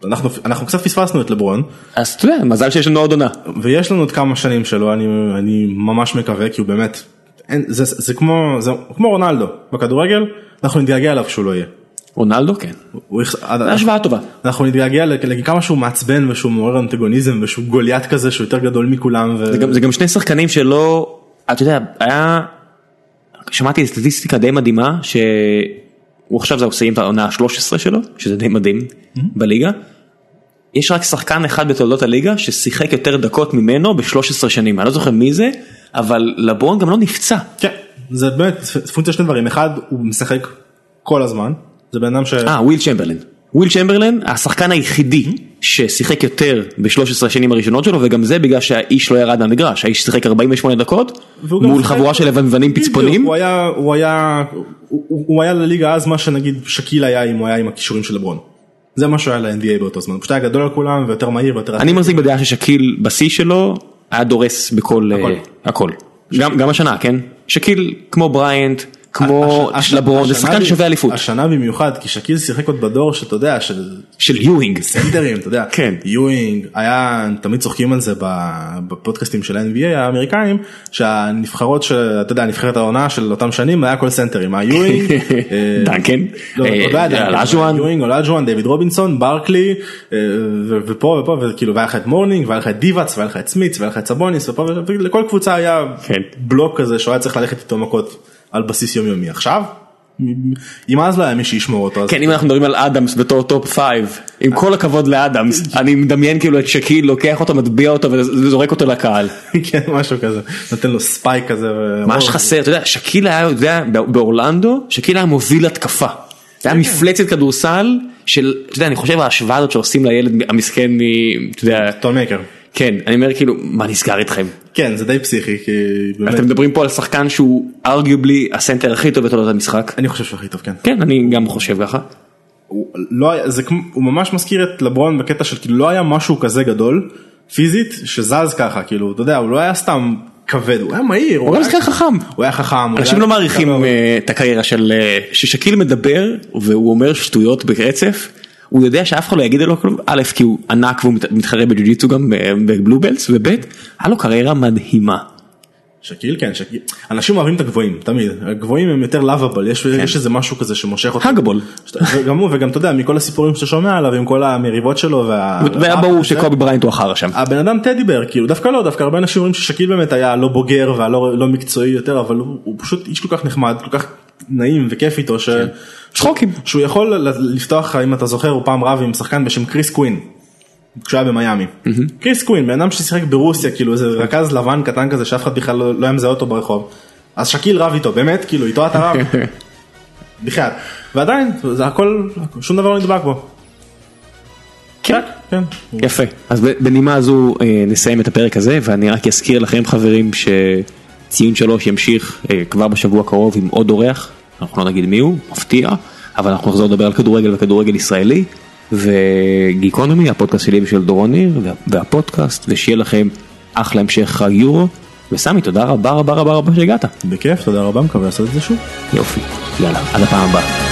אנחנו אנחנו קצת פספסנו את לברון
אז אתה יודע, מזל שיש לנו עוד עונה.
ויש לנו עוד כמה שנים שלו אני אני ממש מקווה כי הוא באמת אין, זה, זה כמו זה כמו רונלדו בכדורגל אנחנו נתגעגע אליו כשהוא לא יהיה.
רונלדו כן.
עד-
זו השוואה טובה.
אנחנו נתגעגע לכ- לכמה שהוא מעצבן ושהוא מעורר אנטגוניזם ושהוא גוליית כזה שהוא יותר גדול מכולם.
זה גם- שני שחקנים שלא, אתה יודע, היה, שמעתי סטטיסטיקה די מדהימה, שהוא עכשיו זה מסיים את העונה ה-13 שלו, שזה די מדהים בליגה. יש רק שחקן אחד בתולדות הליגה ששיחק יותר דקות ממנו ב-13 שנים, אני לא זוכר מי זה, אבל לברון גם לא נפצע.
כן, זה באמת פונקציה שני דברים, אחד הוא משחק כל הזמן, זה בן אדם ש...
אה, וויל צ'מברלין. וויל צ'מברלין, השחקן היחידי ששיחק יותר ב-13 השנים הראשונות שלו, וגם זה בגלל שהאיש לא ירד מהמגרש, האיש שיחק 48 דקות, מול חבורה של
לבנבנים
פצפונים.
הוא היה, הוא היה, הוא, הוא היה לליגה אז מה שנגיד שקיל היה אם הוא היה עם הכישורים של לברון. זה מה שהוא היה ל-NBA באותו זמן, הוא פשוט היה גדול על כולם ויותר מהיר ויותר...
אני מחזיק בדעה ששקיל בשיא שלו היה דורס בכל
הכל.
אה, הכל. גם גם השנה כן? שקיל כמו בריינט כמו לברון זה שחקן שווה אליפות
השנה במיוחד כי שקיל שיחק עוד בדור שאתה יודע של
של יואינג.
סנטרים אתה יודע
כן.
יואינג היה תמיד צוחקים על זה בפודקאסטים של ה-NBA האמריקאים שהנבחרות שאתה יודע נבחרת העונה של אותם שנים היה כל סנטרים היה יואינג אה,
דנקן,
לא,
אה,
עוד לא היה דנקן,
אולאג'ואן.
יואינג אולאג'ואן דויד רובינסון ברקלי אה, ופה ופה וכאילו והיה לך את מורנינג והיה לך את דיבאץ והיה לך את סמיץ והיה לך את סבוניס ופה ולכל קבוצה היה
כן.
בלוק כזה שהוא היה צריך ללכת איתו מכות על בסיס יומיומי עכשיו. אם אז לא היה מי שישמור אותו אז
כן אם אנחנו מדברים על אדמס בתור top 5 עם כל הכבוד לאדמס אני מדמיין כאילו את שקיל לוקח אותו מטביע אותו וזורק אותו לקהל.
כן משהו כזה נותן לו spike כזה.
מה שחסר אתה יודע שקיל היה יודע באורלנדו שקיל היה מוביל התקפה. זה היה מפלצת כדורסל של אתה יודע אני חושב ההשוואה הזאת שעושים לילד המסכן. אתה יודע
טון מייקר.
כן אני אומר כאילו מה נסגר איתכם
כן זה די פסיכי כי באמת
אתם מדברים פה על שחקן שהוא ארגובלי הסנטר הכי טוב בתולדות המשחק.
אני חושב שהוא הכי טוב כן.
כן אני גם חושב ככה.
הוא לא זה הוא ממש מזכיר את לברון בקטע של כאילו לא היה משהו כזה גדול פיזית שזז ככה כאילו אתה יודע הוא לא היה סתם כבד הוא היה מהיר
הוא גם
היה-
חכם.
הוא היה חכם. הוא
אנשים לא מעריכים
הוא
אה, את הקריירה של אה, ששקיל מדבר והוא אומר שטויות ברצף. הוא יודע שאף אחד לא יגיד לו כלום, א' כי הוא ענק והוא מת- מתחרה בג'ו-ג'יצו גם אה, בבלובלס וב' היה לו קריירה מדהימה.
שקיל כן שקיל אנשים אוהבים את הגבוהים תמיד הגבוהים הם יותר לאביבל יש יש איזה משהו כזה שמושך אותך.
הגבול.
וגם הוא וגם אתה יודע מכל הסיפורים שאתה שומע עליו עם כל המריבות שלו. וה-
והיה ברור שקובי בריינט הוא החרא שם.
הבן אדם טדי בר כאילו דווקא לא דווקא הרבה אנשים אומרים ששקיל באמת היה לא בוגר והלא לא מקצועי יותר אבל הוא, הוא פשוט איש כל כך נחמד כל כך נעים וכיף איתו ש...
צחוקים.
שהוא יכול לפתוח אם אתה זוכר הוא פעם רב עם שחקן בשם קריס קווין. כשהוא היה במיאמי. קריס קווין בן אדם ששיחק ברוסיה כאילו איזה רכז לבן קטן כזה שאף אחד בכלל לא לא היה מזהה אותו ברחוב. אז שקיל רב איתו באמת כאילו איתו אתה רב. בחייאת. ועדיין זה הכל שום דבר לא נדבק בו.
כן.
כן.
יפה אז בנימה הזו אה, נסיים את הפרק הזה ואני רק אזכיר לכם חברים ציון שלוש ימשיך אה, כבר בשבוע הקרוב עם עוד אורח, אנחנו לא נגיד מי הוא, מפתיע, אבל אנחנו נחזור לדבר על כדורגל וכדורגל ישראלי. וגיקונומי, הפודקאסט שלי ושל דורון ניר, והפודקאסט, ושיהיה לכם אחלה המשך חג יורו. וסמי, תודה רבה רבה רבה רבה שהגעת.
בכיף, תודה רבה, מקווה לעשות את זה שוב.
יופי, יאללה, עד הפעם הבאה.